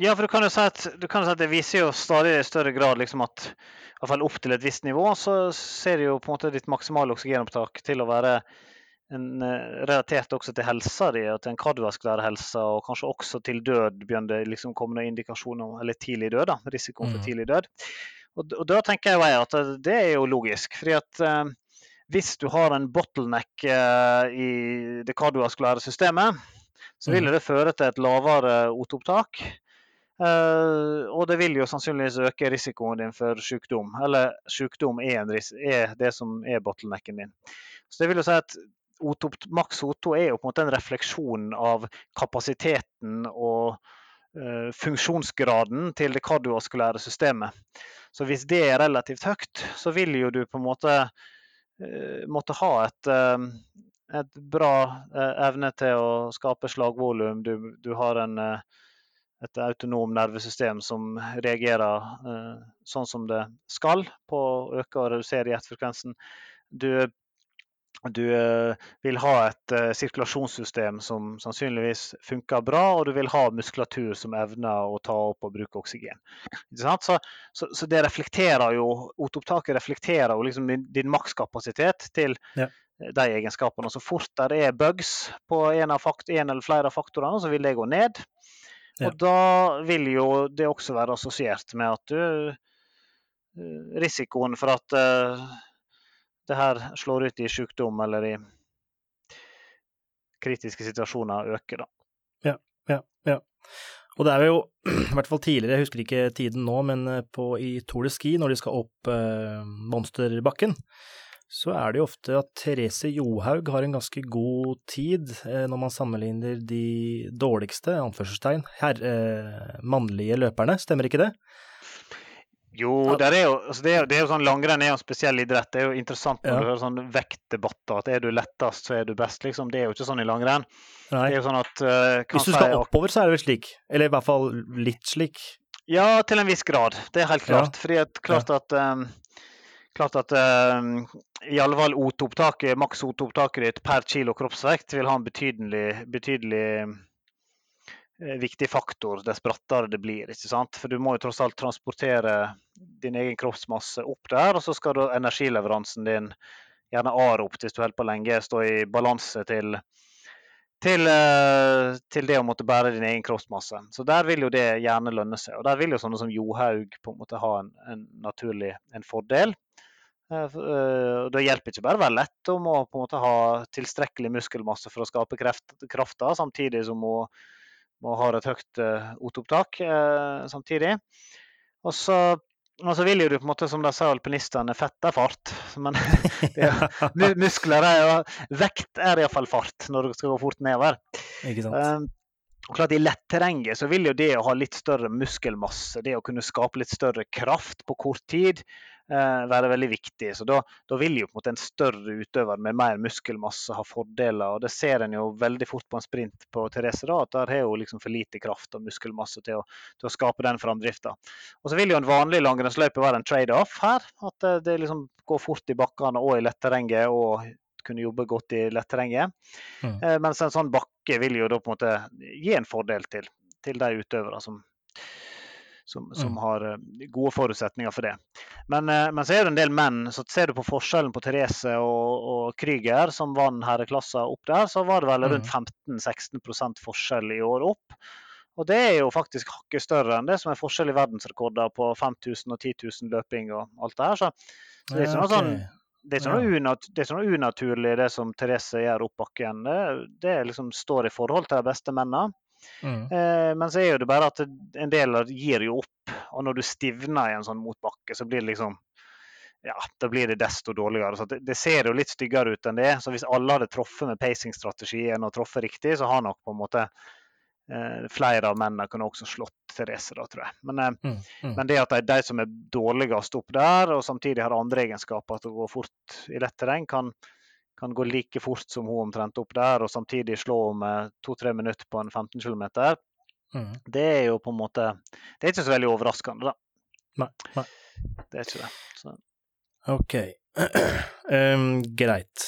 Ja, for du kan jo si at, du kan jo si at det viser jo stadig i større grad liksom at i hvert fall opp til et visst nivå, så ser du jo på en måte ditt maksimale oksygenopptak til å være en, eh, relatert også til helsa di, og til en kardiovaskulær helse, og kanskje også til død begynner det liksom komme noen indikasjoner eller tidlig død, da, risikoen for Mhm. tidlig død. Og, og da tenker jeg at det er jo logisk, fordi at eh, hvis du har en bottleneck eh, i det kardiovaskulære systemet, så vil Mhm. det føre til et lavere O2-opptak. Eh, og det vil jo sannsynligvis øke risikoen din for sykdom. Eller sykdom er, er det som er bottlenecken din. Så det vil jo si at O2, maks O2 er jo på en måte en refleksjon av kapasiteten og uh, funksjonsgraden til det kardiovaskulære systemet. Så hvis det er relativt høyt, så vil jo du på en måte uh, måtte ha et, uh, et bra evne til å skape slagvolum. Du, du har en, et autonom nervesystem som reagerer sånn som det skal på å øke og redusere hjertefrekvensen. Du, du eh, vil ha et eh, sirkulasjonssystem som sannsynligvis funker bra, og du vil ha muskulatur som evner å ta opp og bruke oksygen. Så, så, så, det reflekterer jo, Otopptaket reflekterer jo liksom din makskapasitet til ja de egenskapene. Så fort det er bugs på en, en, eller flere av faktorene, så vil det gå ned. Ja. Og da vil jo det også være assosiert med at du, eh, risikoen for at det her slår ut i sykdom eller i kritiske situasjoner øker, da. Ja, ja, ja. Og det er jo, i hvert fall tidligere, jeg husker ikke tiden nå, men eh, på, i Tour de Ski, når de skal opp eh, monsterbakken, så er det jo ofte at Therese Johaug har en ganske god tid eh, når man sammenligner de dårligste, anførselstegn, her, eh, mannlige løperne, stemmer ikke det? Jo, det er jo, altså det, er, det er jo sånn langrenn er jo en spesiell idrett. Det er jo interessant når ja. du hører sånn vektdebatter at er du lettest, så er du best, liksom. Det er jo ikke sånn i langrenn. Nei. Det er jo sånn at uh, Hvis du skal oppover, så er det vel slik? Eller i hvert fall litt slik? Ja, til en viss grad. Det er helt klart. Ja. Fordi at, klart at um, klart at um, i alle fall maks OT-opptaket ditt per kilo kroppsvekt vil ha en betydelig, betydelig viktig faktor dess brattere det blir. ikke sant? For du må jo tross alt transportere din egen kroppsmasse opp der, og så skal da energileveransen din, gjerne aropt hvis du holder på lenge, stå i balanse til til, uh, til, det å måtte bære din egen kroppsmasse. Så der vil jo det gjerne lønne seg. Og der vil jo sånne som Johaug på en måte ha en, en naturlig en fordel. Eh, eh, det hjelper ikke bare å være lett, hun må på en måte ha tilstrekkelig muskelmasse for å skape krefter, samtidig som hun må har et høyt uh, otopptak samtidig. Og så, og så, vil jo du på en måte, som de sa alpinistene, fett er fart. Men er, muskler er jo Vekt er iallfall fart når du skal gå fort nedover. Ikke sant? Og klart I letterrenget så vil jo det å ha litt større muskelmasse, det å kunne skape litt større kraft på kort tid, eh, være veldig viktig. Så da, da, vil jo på en måte en større utøver med mer muskelmasse ha fordeler. og Det ser en jo veldig fort på en sprint på Therese, da, at der har hun liksom for lite kraft og muskelmasse til å, til å skape den framdrifta. Og så vil jo en vanlig langrennsløype være en trade-off her. At det, det liksom går fort i bakkene og i letterrenget og kunne jobbe godt i letterrenget. Mm. Eh, mens en sånn bakke vil jo da på en måte gi en fordel til, til de utøverne som, som, som mm. har eh, gode forutsetninger for det. Men, eh, men, så er det en del menn. så Ser du på forskjellen på Therese og, og Krüger, som vant herreklassa opp der, så var det vel rundt 15-16 mm. forskjell i år opp. Og det er jo faktisk hakket større enn det som er forskjell i verdensrekorder på 5000 og 10 000 løping og alt det her. Så, det er ikke noe sånn det er unat, det er ikke noe unaturlig, det som Therese gjør opp bakken. Det, det liksom står i forhold til de beste mennene. Mm. Eh, men så er det bare at en del gir jo opp. Og når du stivner i en sånn motbakke, så blir det liksom ja, da blir det desto dårligere. Så det, det, ser jo litt styggere ut enn det. Så hvis alle hadde truffet med pacingstrategien og truffet riktig, så har nok på en måte Eh, flere av mennene kunne også slått Therese, da, tror jeg. Men, eh, mm, mm. men det at de, de, som er dårligst opp der, og samtidig har andre egenskaper til å gå fort i lett terreng, kan, kan, gå like fort som hun omtrent opp der, og samtidig slå om to-tre minutter på en 15 km, mm. det er jo på en måte Det er ikke så veldig overraskende, da. Nei, nei. Det er ikke det. Så. OK. um, greit.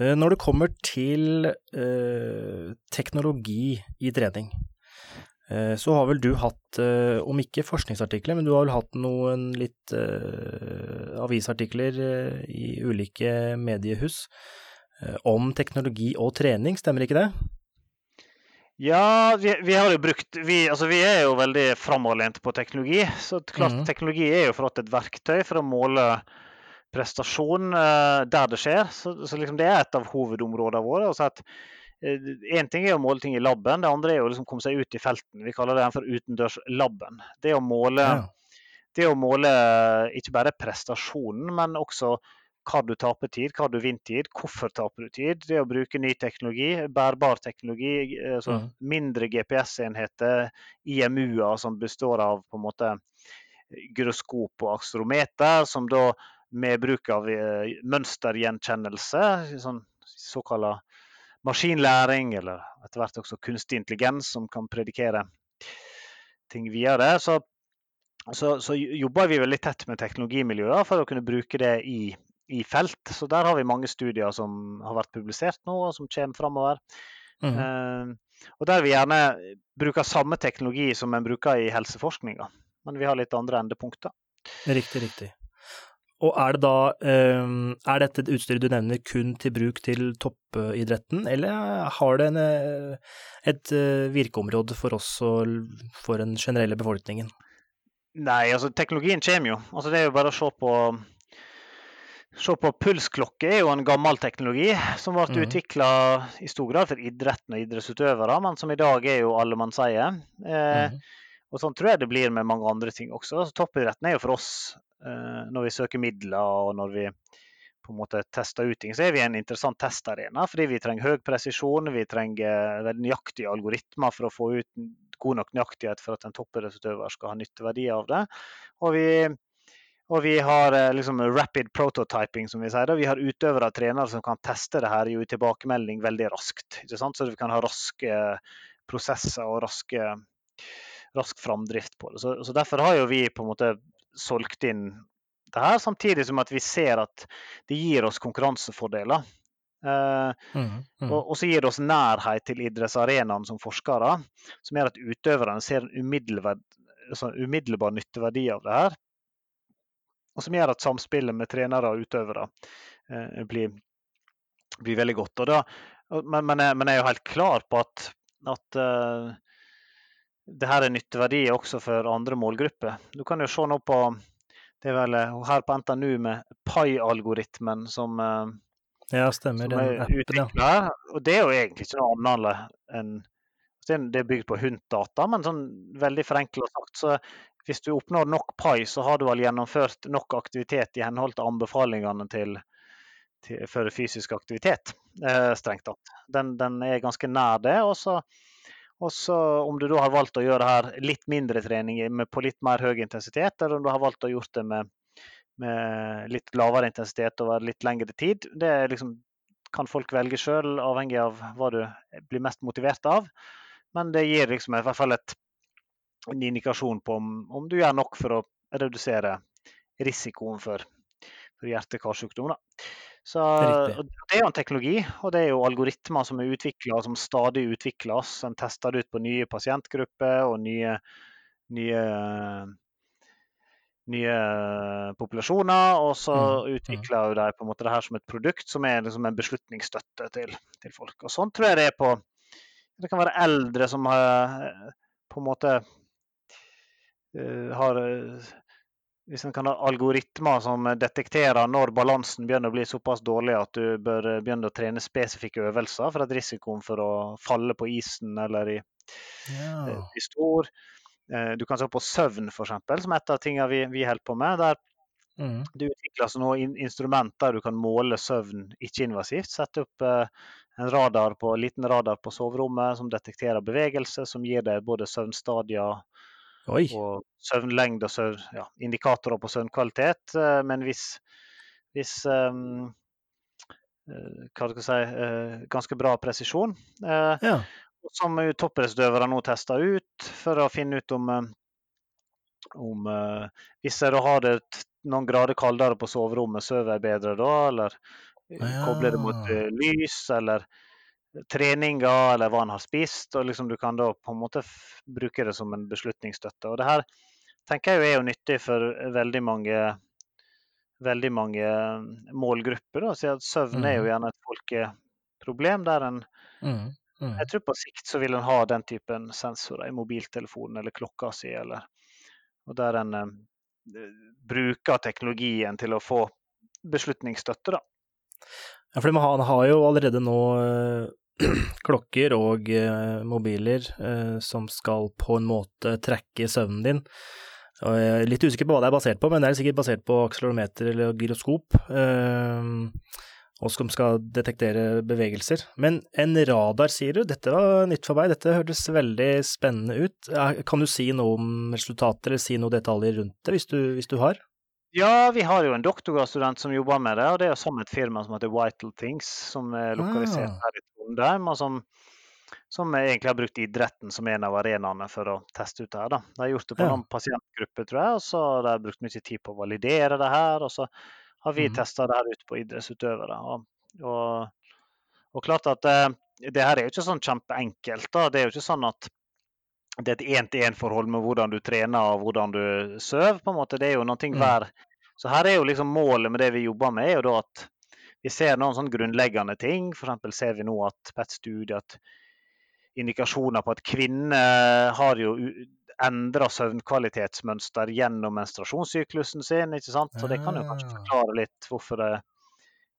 Eh, når det kommer til uh, teknologi i trening, så har vel du hatt, eh, om ikke forskningsartikler, men du har vel hatt noen litt eh, avisartikler eh, i ulike mediehus om teknologi og trening, stemmer ikke det? Ja, vi, vi, har jo brukt vi, altså vi er jo veldig framoverlente på teknologi. Så klart, mm. teknologi er jo for oss et verktøy for å måle prestasjon der det skjer. Så, så liksom det er et av hovedområdene våre. Altså at Én uh, ting er å måle ting i laben, det andre er å liksom komme seg ut i felten. Vi kaller det for utendørslaben. Det å måle, ja. det å måle ikke bare prestasjonen, men også hva du taper tid, hva du vinner tid, hvorfor taper du tid. Det å bruke ny teknologi, bærbar teknologi, altså mm. mindre GPS-enheter, IMU-er som består av på en måte gyroskop og akstrometer, som da med bruk av eh, mønstergjenkjennelse, sånn såkalla maskinlæring, eller etter hvert også kunstig intelligens, som kan predikere ting videre. Så, så, så jobber vi veldig tett med teknologimiljøer for å kunne bruke det i, i, felt. Så der har vi mange studier som har vært publisert nå, og som kommer framover. Mm. Uh, og der vi gjerne bruker samme teknologi som en bruker i helseforskninga, men vi har litt andre endepunkter. Riktig, riktig. Og er det da ehm, Er dette utstyret du nevner kun til bruk til toppidretten, eller har det en, eh, et eh, virkeområde for oss og for den generelle befolkningen? Nei, altså teknologien kommer jo. Altså, det er jo bare å se på Se på pulsklokke er jo en gammel teknologi som ble mm. utvikla i stor grad for idretten og idrettsutøvere, men som i dag er jo allemannseie. Eh, mm. Og sånn tror jeg det blir med mange andre ting også. Altså, toppidretten er jo for oss når vi søker midler og når vi på en måte tester ut ting, så er vi en interessant testarena. Fordi vi trenger høy presisjon, vi trenger veldig nøyaktige algoritmer for å få ut god nok nøyaktighet for at en toppidrettsutøver skal ha nytteverdi av det. Og vi, og vi har eh, liksom rapid prototyping, som vi sier. Vi har utøvere og trenere som kan teste det her, gi tilbakemelding veldig raskt. Så vi kan ha raske prosesser og raske, rask framdrift på det. Så, så Derfor har jo vi på en måte solgt inn det her, samtidig som at vi ser at det gir oss konkurransefordeler. Uh, mm, mm. Og, og, så gir det oss nærhet til idrettsarenaen som forskere, som gjør at utøverne ser en umiddelbar, altså umiddelbar nytteverdi av det her. Og som gjør at samspillet med trenere og utøvere uh, blir, blir, veldig godt. Da, men, men, jeg, men, jeg, er jo helt klar på at, at uh, det her er nytteverdi også for andre målgrupper. Du kan jo se nå på det er vel her på NTNU med Pai-algoritmen som, eh, ja, stemmer, som er utvikla her. Og det er jo egentlig ikke noe annet enn Det er bygd på HUNT-data, men sånn veldig forenkla sagt. Så hvis du oppnår nok Pai, så har du vel gjennomført nok aktivitet i henhold til anbefalingene til, til for fysisk aktivitet, eh, strengt tatt. Den, den, er ganske nær det. og så og så om du da har valgt å gjøre det her litt mindre trening på litt mer høy intensitet, eller om du har valgt å gjøre det med, med litt lavere intensitet over litt lengre tid, det liksom, kan folk velge sjøl, avhengig av hva du blir mest motivert av. Men det gir liksom i hvert fall et, en indikasjon på om, om, du gjør nok for å redusere risikoen for, for hjerte-karsykdom. Så det er jo en teknologi, og det er jo algoritmer som er utvikla, som stadig utvikles. En tester det ut på nye pasientgrupper og nye, nye, nye populasjoner. Og så mm, mm. utvikler de på en måte det her som et produkt som er liksom en beslutningsstøtte til, til, folk. Og sånn tror jeg det er på Det kan være eldre som har på en måte uh, har hvis en kan ha algoritmer som detekterer når balansen begynner å bli såpass dårlig at du bør begynne å trene spesifikke øvelser for at risikoen for å falle på isen eller i, ja. Eh, i stor. Eh, du kan se på søvn, f.eks., som er et av tingene vi, vi holder på med. der mm. Det utvikles nå instrument der du kan måle søvn ikke-invasivt. Sette opp eh, en radar på, liten radar på soverommet som detekterer bevegelse, som gir deg både søvnstadier Oi. Og søvnlengde og søvn, ja, indikatorer på søvnkvalitet. Eh, men hvis, hvis um, hva skal jeg si, uh, ganske bra presisjon. Ja. Som toppidrettsutøvere nå tester ut for å finne ut om, om Hvis jeg da har det noen grader kaldere på soverommet, sover jeg bedre da? Eller ja. kobler det mot lys? Eller treninger eller hva han har spist. og liksom Du kan da på en måte bruke det som en beslutningsstøtte. og det her tenker jeg er jo nyttig for veldig mange, veldig mange mm, målgrupper. da, så Søvn er jo mm. gjerne et folkeproblem. der en mm. Mm. Jeg tror på sikt så vil en ha den typen sensorer i mobiltelefonen eller klokka si. Eller, og der en eh, bruker teknologien til å få beslutningsstøtte. da. Ja, for man har jo allerede nå klokker og eh, mobiler eh, som skal på en måte trekke søvnen din. Jeg er litt usikker på hva det er basert på, men det er sikkert basert på akselerometer eller gyroskop. Eh, og som skal detektere bevegelser. Men en radar, sier du? Dette var nytt for meg, dette hørtes veldig spennende ut. Kan du si noe om resultater, eller si noen detaljer rundt det, hvis du, hvis du har? Ja, vi har jo en doktorgradsstudent som jobber med det. og Det er jo sammen med et firma som heter Vital Things, som er lokalisert ah. her i Trondheim. og som som egentlig har brukt idretten som en av arenaene for å teste ut det her. Da. De har gjort det på Ja. noen pasientgrupper, tror jeg, og så har de brukt mye tid på å validere det her. Og så har vi mm. testa det her ut på idrettsutøvere. Og, og, og klart at det, det her er jo ikke sånn kjempeenkelt. da. Det er jo ikke sånn at det er et én-til-én-forhold med hvordan du trener og hvordan du sover. på en måte. Det er jo noe Mm. hver. Så her er jo liksom målet med det vi jobber med, er jo da at vi ser noen sånn grunnleggende ting. F.eks. ser vi nå at på et studie at indikasjoner på at kvinner har jo endra søvnkvalitetsmønster gjennom menstruasjonssyklusen sin. ikke sant? Så det kan jo kanskje Ah. forklare litt hvorfor det,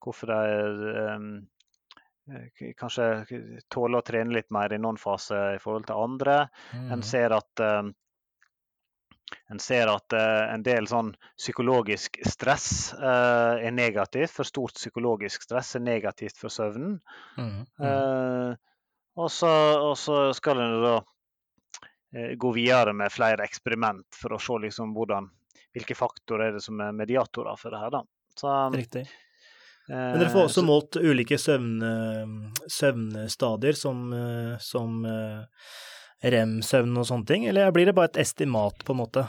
hvorfor de um, kanskje tåler å trene litt mer i noen faser i forhold til andre. En Mhm. ser at en ser at eh, en del sånn psykologisk stress eh, er negativt. For stort psykologisk stress er negativt for søvnen. Mm. Mm. Eh, og, så, skal en da eh, gå videre med flere eksperiment for å se liksom hvordan, hvilke faktorer er det som er mediatorer for det her. da. Så, Riktig. Men dere får eh, også målt ulike søvn, søvnstadier, som, eh, som eh, rem-søvn og sånne ting, eller blir det bare et estimat, på en måte?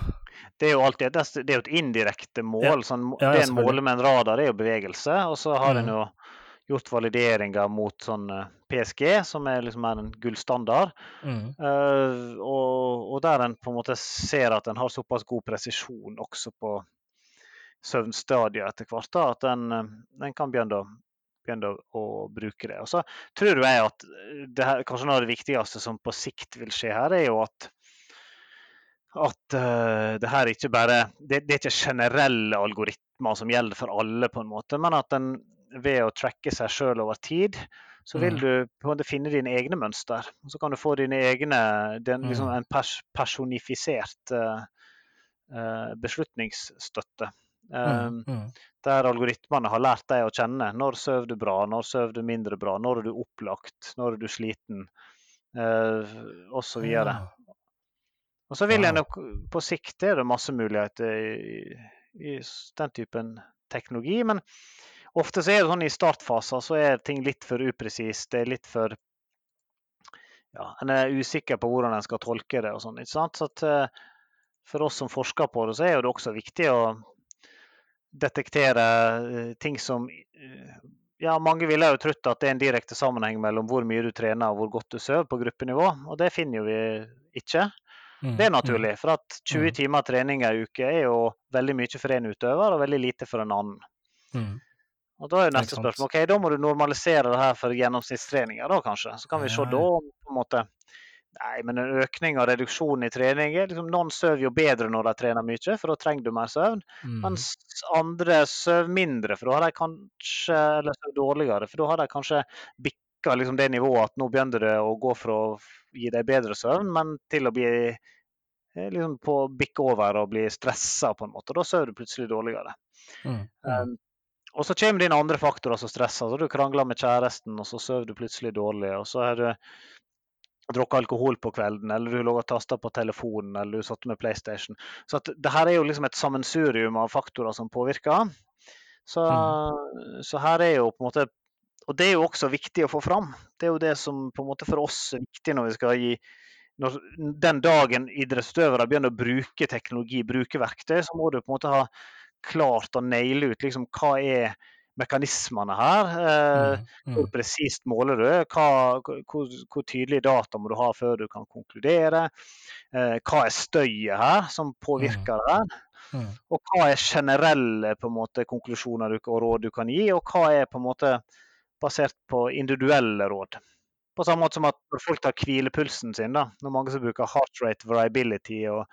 Det er jo alltid et, det er jo et indirekte mål. Sånn, Ja, det en måler med en radar, er jo bevegelse. Og så har en Mhm. jo gjort valideringer mot sånn PSG, som er liksom mer en gullstandard. Mm. Uh, og, og der en på en måte ser at en har såpass god presisjon også på søvnstadiet etter hvert, da, at den, den kan begynne, å- begynne å, bruke det. Og så tror jeg at eh, det her, kanskje noe av det viktigste som på sikt vil skje her, er jo at at uh, det her ikke bare det, det er ikke generelle algoritmer som gjelder for alle, på en måte, men at en ved å tracke seg sjøl over tid, så vil Mhm. du på en måte finne dine egne mønster. Og så kan du få dine egne den, liksom Mhm. En pers personifisert uh, uh, beslutningsstøtte. Eh, mm, der algoritmene har lært deg å kjenne. Når sover du bra, når sover du mindre bra, når er du opplagt, når er du sliten, uh, osv. Ja. Og så vil jeg nok på sikt er det masse muligheter i, i den typen teknologi. Men ofte så er det sånn i startfaser så er ting litt for upresist. Det er litt for ja, En er usikker på hvordan en skal tolke det og sånn. ikke sant? Så at, uh, for oss som forsker på det, så er det også viktig å detektere eh, ting som eh, ja, Mange ville jo trodd at det er en direkte sammenheng mellom hvor mye du trener og hvor godt du sover på gruppenivå, og det finner jo vi ikke. Mhm. Det er naturlig, for at 20 Mm. timer trening ei uke er jo veldig mye for en utøver og veldig lite for en annen. Mm. Og Da er jo neste spørsmål ok, da må du normalisere det her for gjennomsnittstreninger, da kanskje. Så kan vi se da om på en måte Nei, men en økning og reduksjon i trening liksom, Noen sover jo bedre når de trener mye, for da trenger du mer søvn. Mm. Mens andre sover mindre, for da har de kanskje Eller sover dårligere, for da har de kanskje bikka liksom det nivået at nå begynner det å gå fra å gi deg bedre søvn, men til å bli eh, liksom på bikke over og bli stressa, på en måte. Da sover du plutselig dårligere. Mhm. Um, og så kommer det inn andre faktorer som stresser. Så du krangler med kjæresten, og så sover du plutselig dårlig. Og så er du drukket alkohol på kvelden, eller du lå og tasta på telefonen, eller du satt med PlayStation. Så at det her er jo liksom et sammensurium av faktorer som påvirker. Så, så her er jo på en måte Og det er jo også viktig å få fram. Det er jo det som på en måte for oss er viktig når vi skal gi når Den dagen idrettsutøvere begynner å bruke teknologi, bruke verktøy, så må du på en måte ha klart å naile ut liksom, hva er mekanismene her. Eh, Mhm. hvor Mhm. presist måler du? Hva, hvor, hvor tydelig data må du ha før du kan konkludere? Eh, hva er støyet her som påvirker det? her? Mhm. Og hva er generelle måte, konklusjoner du, og råd du kan gi, og hva er på en måte basert på individuelle råd? På samme måte som at når folk tar hvilepulsen sin, da, når mange som bruker heart rate variability og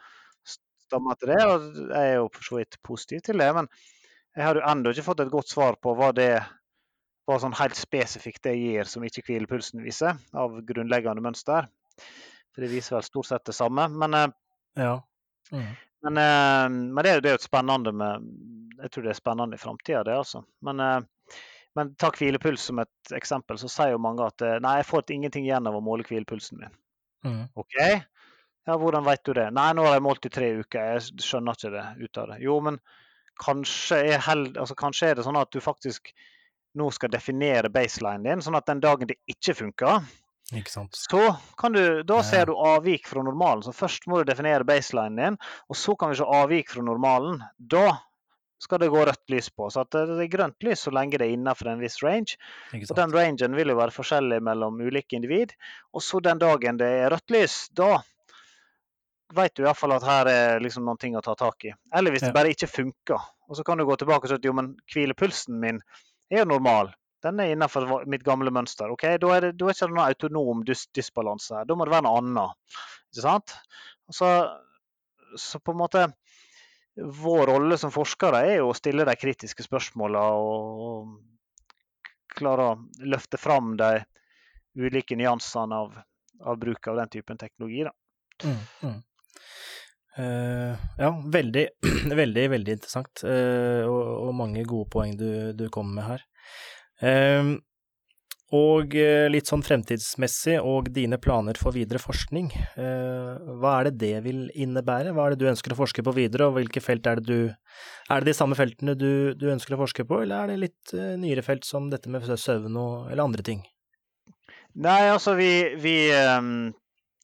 stammer til det, og jeg er jo for så vidt positiv til det, men jeg har jo ennå ikke fått et godt svar på hva det hva sånn helt spesifikt det gir som ikke hvilepulsen viser, av grunnleggende mønster. For det viser vel stort sett det samme. Men, eh, Ja. mm. men, eh, men det, er jo- det et spennende med Jeg tror det er spennende i framtida, det, altså. Men, eh, men ta hvilepuls som et eksempel, så sier jo mange at nei, jeg får ingenting igjen av å måle hvilepulsen min. Mm. OK? Ja, hvordan vet du det? Nei, nå har jeg målt i tre uker, jeg skjønner ikke det ut av det. Jo, men kanskje er, held, altså, kanskje er det sånn at du faktisk nå skal definere baselinen din, sånn at den dagen det ikke funker. Så kan du, da ser du avvik fra normalen. Så først må du definere baselinen din, og så kan vi se avvik fra normalen. Da skal det gå rødt lys på. Så at det er grønt lys så lenge det er innenfor en viss range. Og den rangen vil jo være forskjellig mellom ulike individ. Og så den dagen det er rødt lys, da vet du iallfall at her er liksom noen ting å ta tak i. Eller hvis Ja. det bare ikke funker. Og så kan du gå tilbake og si at jo, men hvilepulsen min er jo normal. Den er innenfor mitt gamle mønster. ok? Da er det, da er ikke noen autonom dys dysbalanse her. Da må det være noe annet. Ikke sant? Så, så på en måte Vår rolle som forskere er jo å stille de kritiske spørsmåla og, og klare å løfte fram de ulike nyansene av, av bruk av den typen teknologi. Da. Mm, mm. Eh, ja, veldig, veldig, veldig interessant, uh, og, og mange gode poeng du, du kommer med her. Uh, og eh, litt sånn fremtidsmessig, og dine planer for videre forskning. Hva er det det vil innebære? Hva er det du ønsker å forske på videre, og hvilke felt er det du Er det de samme feltene du, du ønsker å forske på, eller er det litt nyere felt som dette med søvn og eller andre ting? Nei, altså vi, vi um,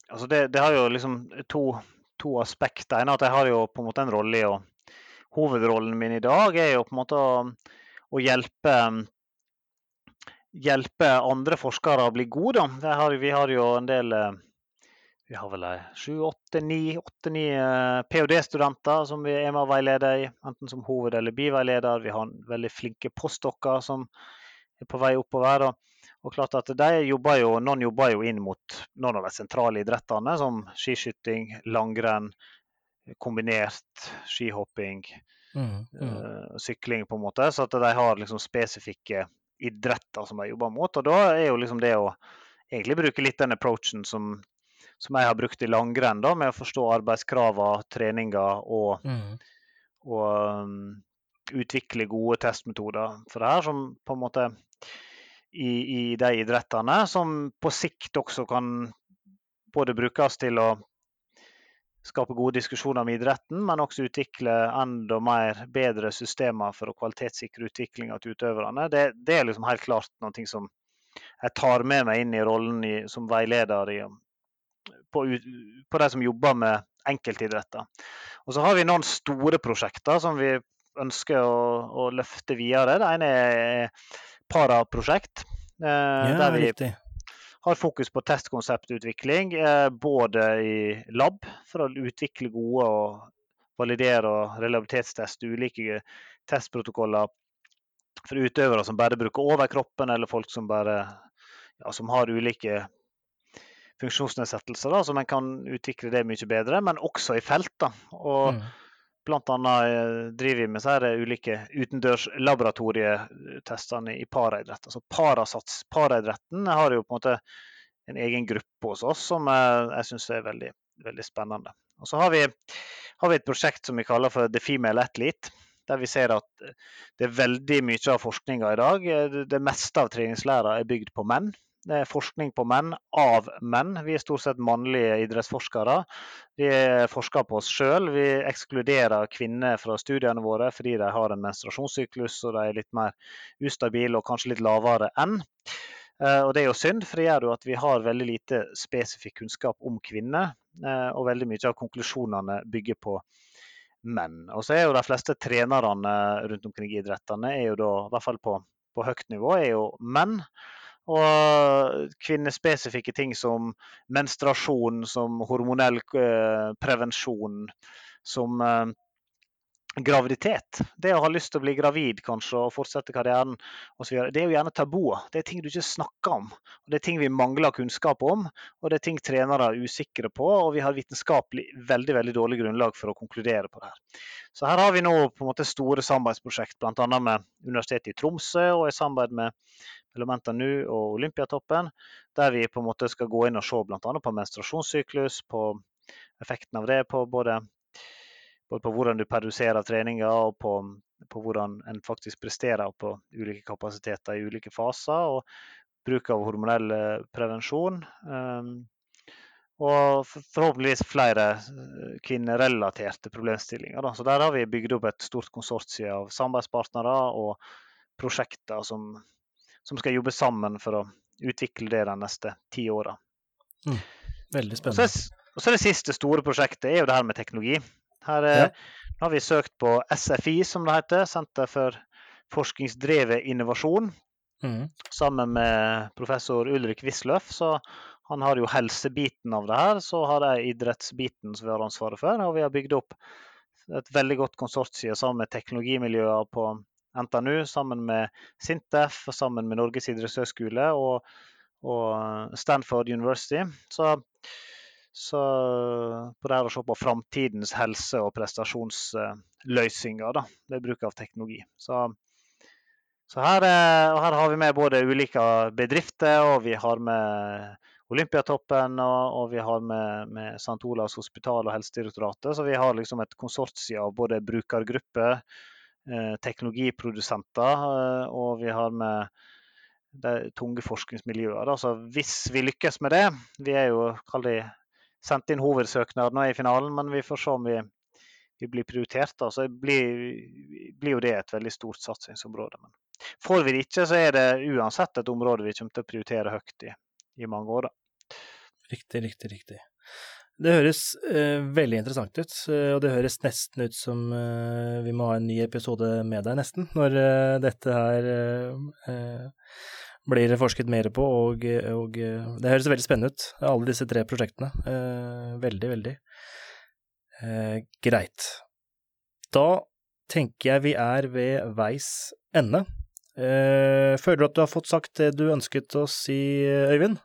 altså det, det har jo liksom to, to aspekter. En er at jeg har jo på en måte en rolle i å Hovedrollen min i dag er jo på en måte å, å hjelpe hjelpe andre forskere å bli gode. Har, vi har jo en del eh, Vi har vel sju, åtte, ni, ni eh, ph.d.-studenter som vi er med og veileder i, enten som hoved- eller biveileder. Vi har veldig flinke postdokker som er på vei oppover. Da. Og klart at de jobber jo, Noen jobber jo inn mot noen av de sentrale idrettene, som skiskyting, langrenn, kombinert skihopping, Mm, mm. eh, sykling, på en måte. Så at de har liksom spesifikke idretter som de jobber mot. Og da er jo liksom det å egentlig bruke litt den approachen som, som jeg har brukt i langrenn, da, med å forstå arbeidskravene, treninger og, Mm. og um, utvikle gode testmetoder for det her, som på en måte i, i de idrettene, som på sikt også kan både brukes til å skape gode diskusjoner om idretten, men også utvikle enda mer bedre systemer for å kvalitetssikre utviklinga til utøverne. Det, det, er liksom helt klart noe som jeg tar med meg inn i rollen i, som veileder i, på, på de som jobber med enkeltidretter. Og så har vi noen store prosjekter som vi ønsker å, å løfte videre. Det ene er paraprosjekt. Eh, Ja, der vi riktig. har fokus på testkonseptutvikling, eh, både i lab for å utvikle gode og validere og relabilitetsteste ulike testprotokoller for utøvere som bare bruker overkroppen, eller folk som bare ja, som har ulike funksjonsnedsettelser, da, så man kan utvikle det mye bedre, men også i felt. da. Og Mm. Annet eh, driver vi med så ulike utendørs laboratorietestene i paraidrett. Altså parasats, paraidretten har jo på en måte en egen gruppe hos oss som eh, jeg syns er veldig, veldig spennende. Og så har vi, har vi et prosjekt som vi kaller for The Female Athlete. Der vi ser at det er veldig mye av forskninga i dag. eh, det meste av treningslæra er bygd på menn. Det er forskning på menn av menn. Vi er stort sett mannlige idrettsforskere. Vi forsker på oss sjøl. Vi ekskluderer kvinner fra studiene våre fordi de har en menstruasjonssyklus og de er litt mer ustabile og kanskje litt lavere enn. Eh, Og Det er jo synd, for det gjør jo at vi har veldig lite spesifikk kunnskap om kvinner. eh, Og veldig mye av konklusjonene bygger på menn. Og så er jo de fleste trenerne rundt omkring i idrettene, er jo da, i hvert fall på, på høyt nivå, er jo menn. Og kvinnespesifikke ting som menstruasjon, som hormonell eh, prevensjon, som eh, graviditet. Det å ha lyst til å bli gravid kanskje og fortsette karrieren osv. Det er jo gjerne tabuer. Det er ting du ikke snakker om. Og det er ting vi mangler kunnskap om, og det er ting trenere er usikre på. Og vi har vitenskapelig veldig veldig dårlig grunnlag for å konkludere på det her. Så her har vi nå på en måte store samarbeidsprosjekt, bl.a. med Universitetet i Tromsø og i samarbeid med Elementa NU og Olympiatoppen, der vi på en måte skal gå inn og se bl.a. på menstruasjonssyklus, på effekten av det på både både på hvordan du produserer treninga og på, på, hvordan en faktisk presterer på ulike kapasiteter i ulike faser. Og bruk av hormonell prevensjon. Um, og forhåpentligvis flere kvinnerelaterte problemstillinger. Da. Så der har vi bygd opp et stort konsortium av samarbeidspartnere og prosjekter som, som skal jobbe sammen for å utvikle det de neste ti åra. Mm. Veldig Og så spennende. og så det siste store prosjektet er jo det her med teknologi. Her eh, Ja. nå har vi søkt på SFI, som det heter, Senter for forskningsdrevet innovasjon, Mm. sammen med professor Ulrik Wisløff. Så han har jo helsebiten av det her, så har jeg idrettsbiten som vi har ansvaret for. Og vi har bygd opp et veldig godt konsortium sammen med teknologimiljøer på NTNU, sammen med Sintef, sammen med Norges idrettshøgskole og, og Stanford University. Så, så på det her å se på framtidens helse- og prestasjonsløsninger da, ved bruk av teknologi. Så så her, eh, her har vi med både ulike bedrifter, og vi har med Olympiatoppen, og, og vi har med, med St. Olavs hospital og Helsedirektoratet. Så vi har liksom et konsortium av både brukergrupper, eh, teknologiprodusenter, eh, og vi har med de tunge forskningsmiljøet Da. Så hvis vi lykkes med det Vi er jo kall det, sendt inn hovedsøknaden og er i finalen, men vi får se om vi, vi blir prioritert. Da. Så blir, blir jo det et veldig stort satsingsområde. Men får vi det ikke, så er det uansett et område vi kommer til å prioritere høyt i, i mange år. Da. Riktig, riktig, riktig. Det høres eh, veldig interessant ut, eh, og det høres nesten ut som eh, vi må ha en ny episode med deg, nesten, når eh, dette her eh, eh, blir forsket mer på, og, og det høres veldig spennende ut, alle disse tre prosjektene. Eh, veldig, veldig. Eh, greit. Da tenker jeg vi er ved veis ende. Eh, føler du at du har fått sagt det du ønsket å si, Øyvind?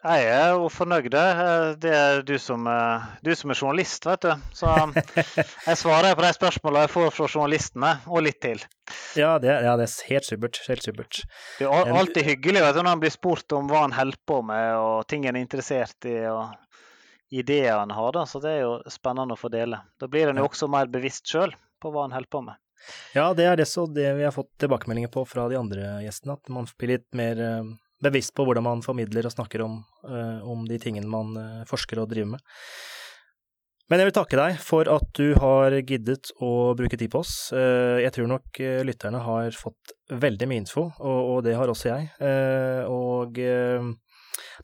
Jeg er jo fornøyd. eh, Det er du som, eh, du som er journalist, vet du. Så jeg svarer på de spørsmålene jeg får fra journalistene, og litt til. Ja, det, ja, det er helt supert. Helt supert. Det er alltid hyggelig vet du, når han blir spurt om hva han holder på med, og ting han er interessert i, og ideer han har. Da. Så det er jo spennende å få dele. Da blir han jo også mer bevisst sjøl på hva han holder på med. Ja, det er det, så det vi har fått tilbakemeldinger på fra de andre gjestene, at man blir litt mer eh, bevisst på hvordan man formidler og snakker om, eh, om de tingene man eh, forsker og driver med. Men jeg vil takke deg for at du har giddet å bruke tid på oss. Eh, Jeg tror nok lytterne har fått veldig mye info, og, det har også jeg. Og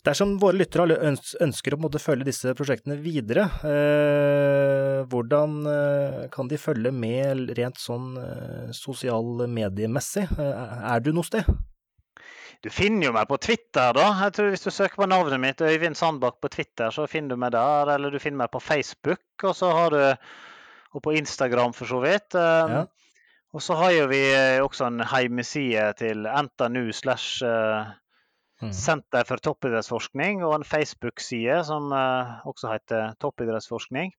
dersom våre lyttere ønsker å følge disse prosjektene videre, hvordan kan de følge med rent sånn sosial mediemessig? Er du noe sted? Du finner jo meg på Twitter, da. Jeg tror Hvis du søker på navnet mitt, Øyvind Sandbakk på Twitter, så finner du meg der. Eller du finner meg på Facebook, og så har du Og på Instagram, for så vidt. Um, Ja. Og så har jo vi eh, også en heimeside til NTNU slash eh, Mm. Senter for toppidrettsforskning, og en Facebook-side som eh, også heter Toppidrettsforskning.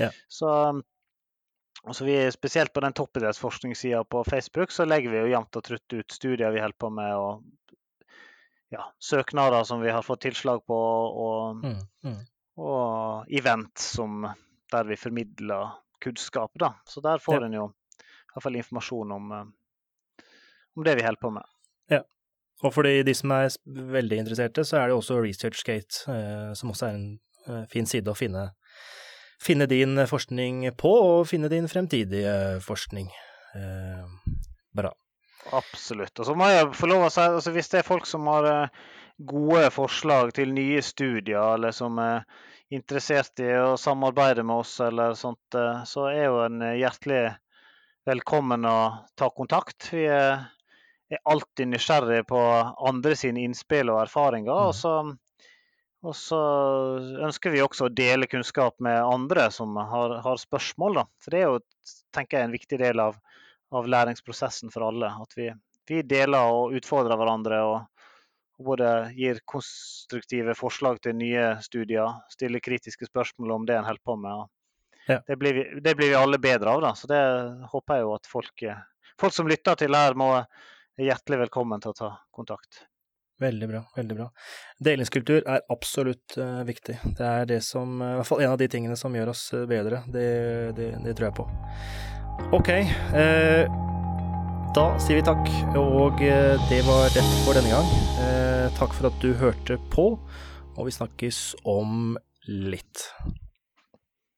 Ja. Så um, og så vi, Spesielt på den toppidrettsforskningssida på Facebook så legger vi jo jevnt og trutt ut studier vi holder på med, og ja, søknader som vi har fått tilslag på, og, Mm, mm. og event som, der vi formidler kunnskap. da. Så der får Ja. en jo i hvert fall informasjon om, eh, om det vi holder på med. Ja. Og for de, de som er veldig interesserte, så er det også ResearchGate, eh, som også er en eh, fin side å finne, finne din forskning på, og finne din fremtidige forskning. Eh, bra. Absolutt. Og så må jeg få lov å si, altså hvis det er folk som har eh, gode forslag til nye studier, eller som er interessert i å samarbeide med oss, eller sånt, eh, så er jo en hjertelig velkommen å ta kontakt. Vi er, alltid nysgjerrige på andre sine innspill og erfaringer. Og så, og så ønsker vi også å dele kunnskap med andre som har, har spørsmål. Da. For det er jo, tenker jeg, en viktig del av av læringsprosessen for alle. At vi, vi deler og utfordrer hverandre og, både gir konstruktive forslag til nye studier, stiller kritiske spørsmål om det en holder på med. Ja. Det, blir vi, det blir vi alle bedre av. da, så Det håper jeg jo at folk, folk som lytter til her, må er hjertelig velkommen til å ta kontakt. Veldig bra, veldig bra. Delingskultur er absolutt uh, viktig. Det er det som, eh, i hvert fall en av de tingene som gjør oss eh, bedre. Det, det, det tror jeg på. Ok, eh, da sier vi takk, og eh, det var det for denne gang. Eh, takk for at du hørte på, og vi snakkes om litt.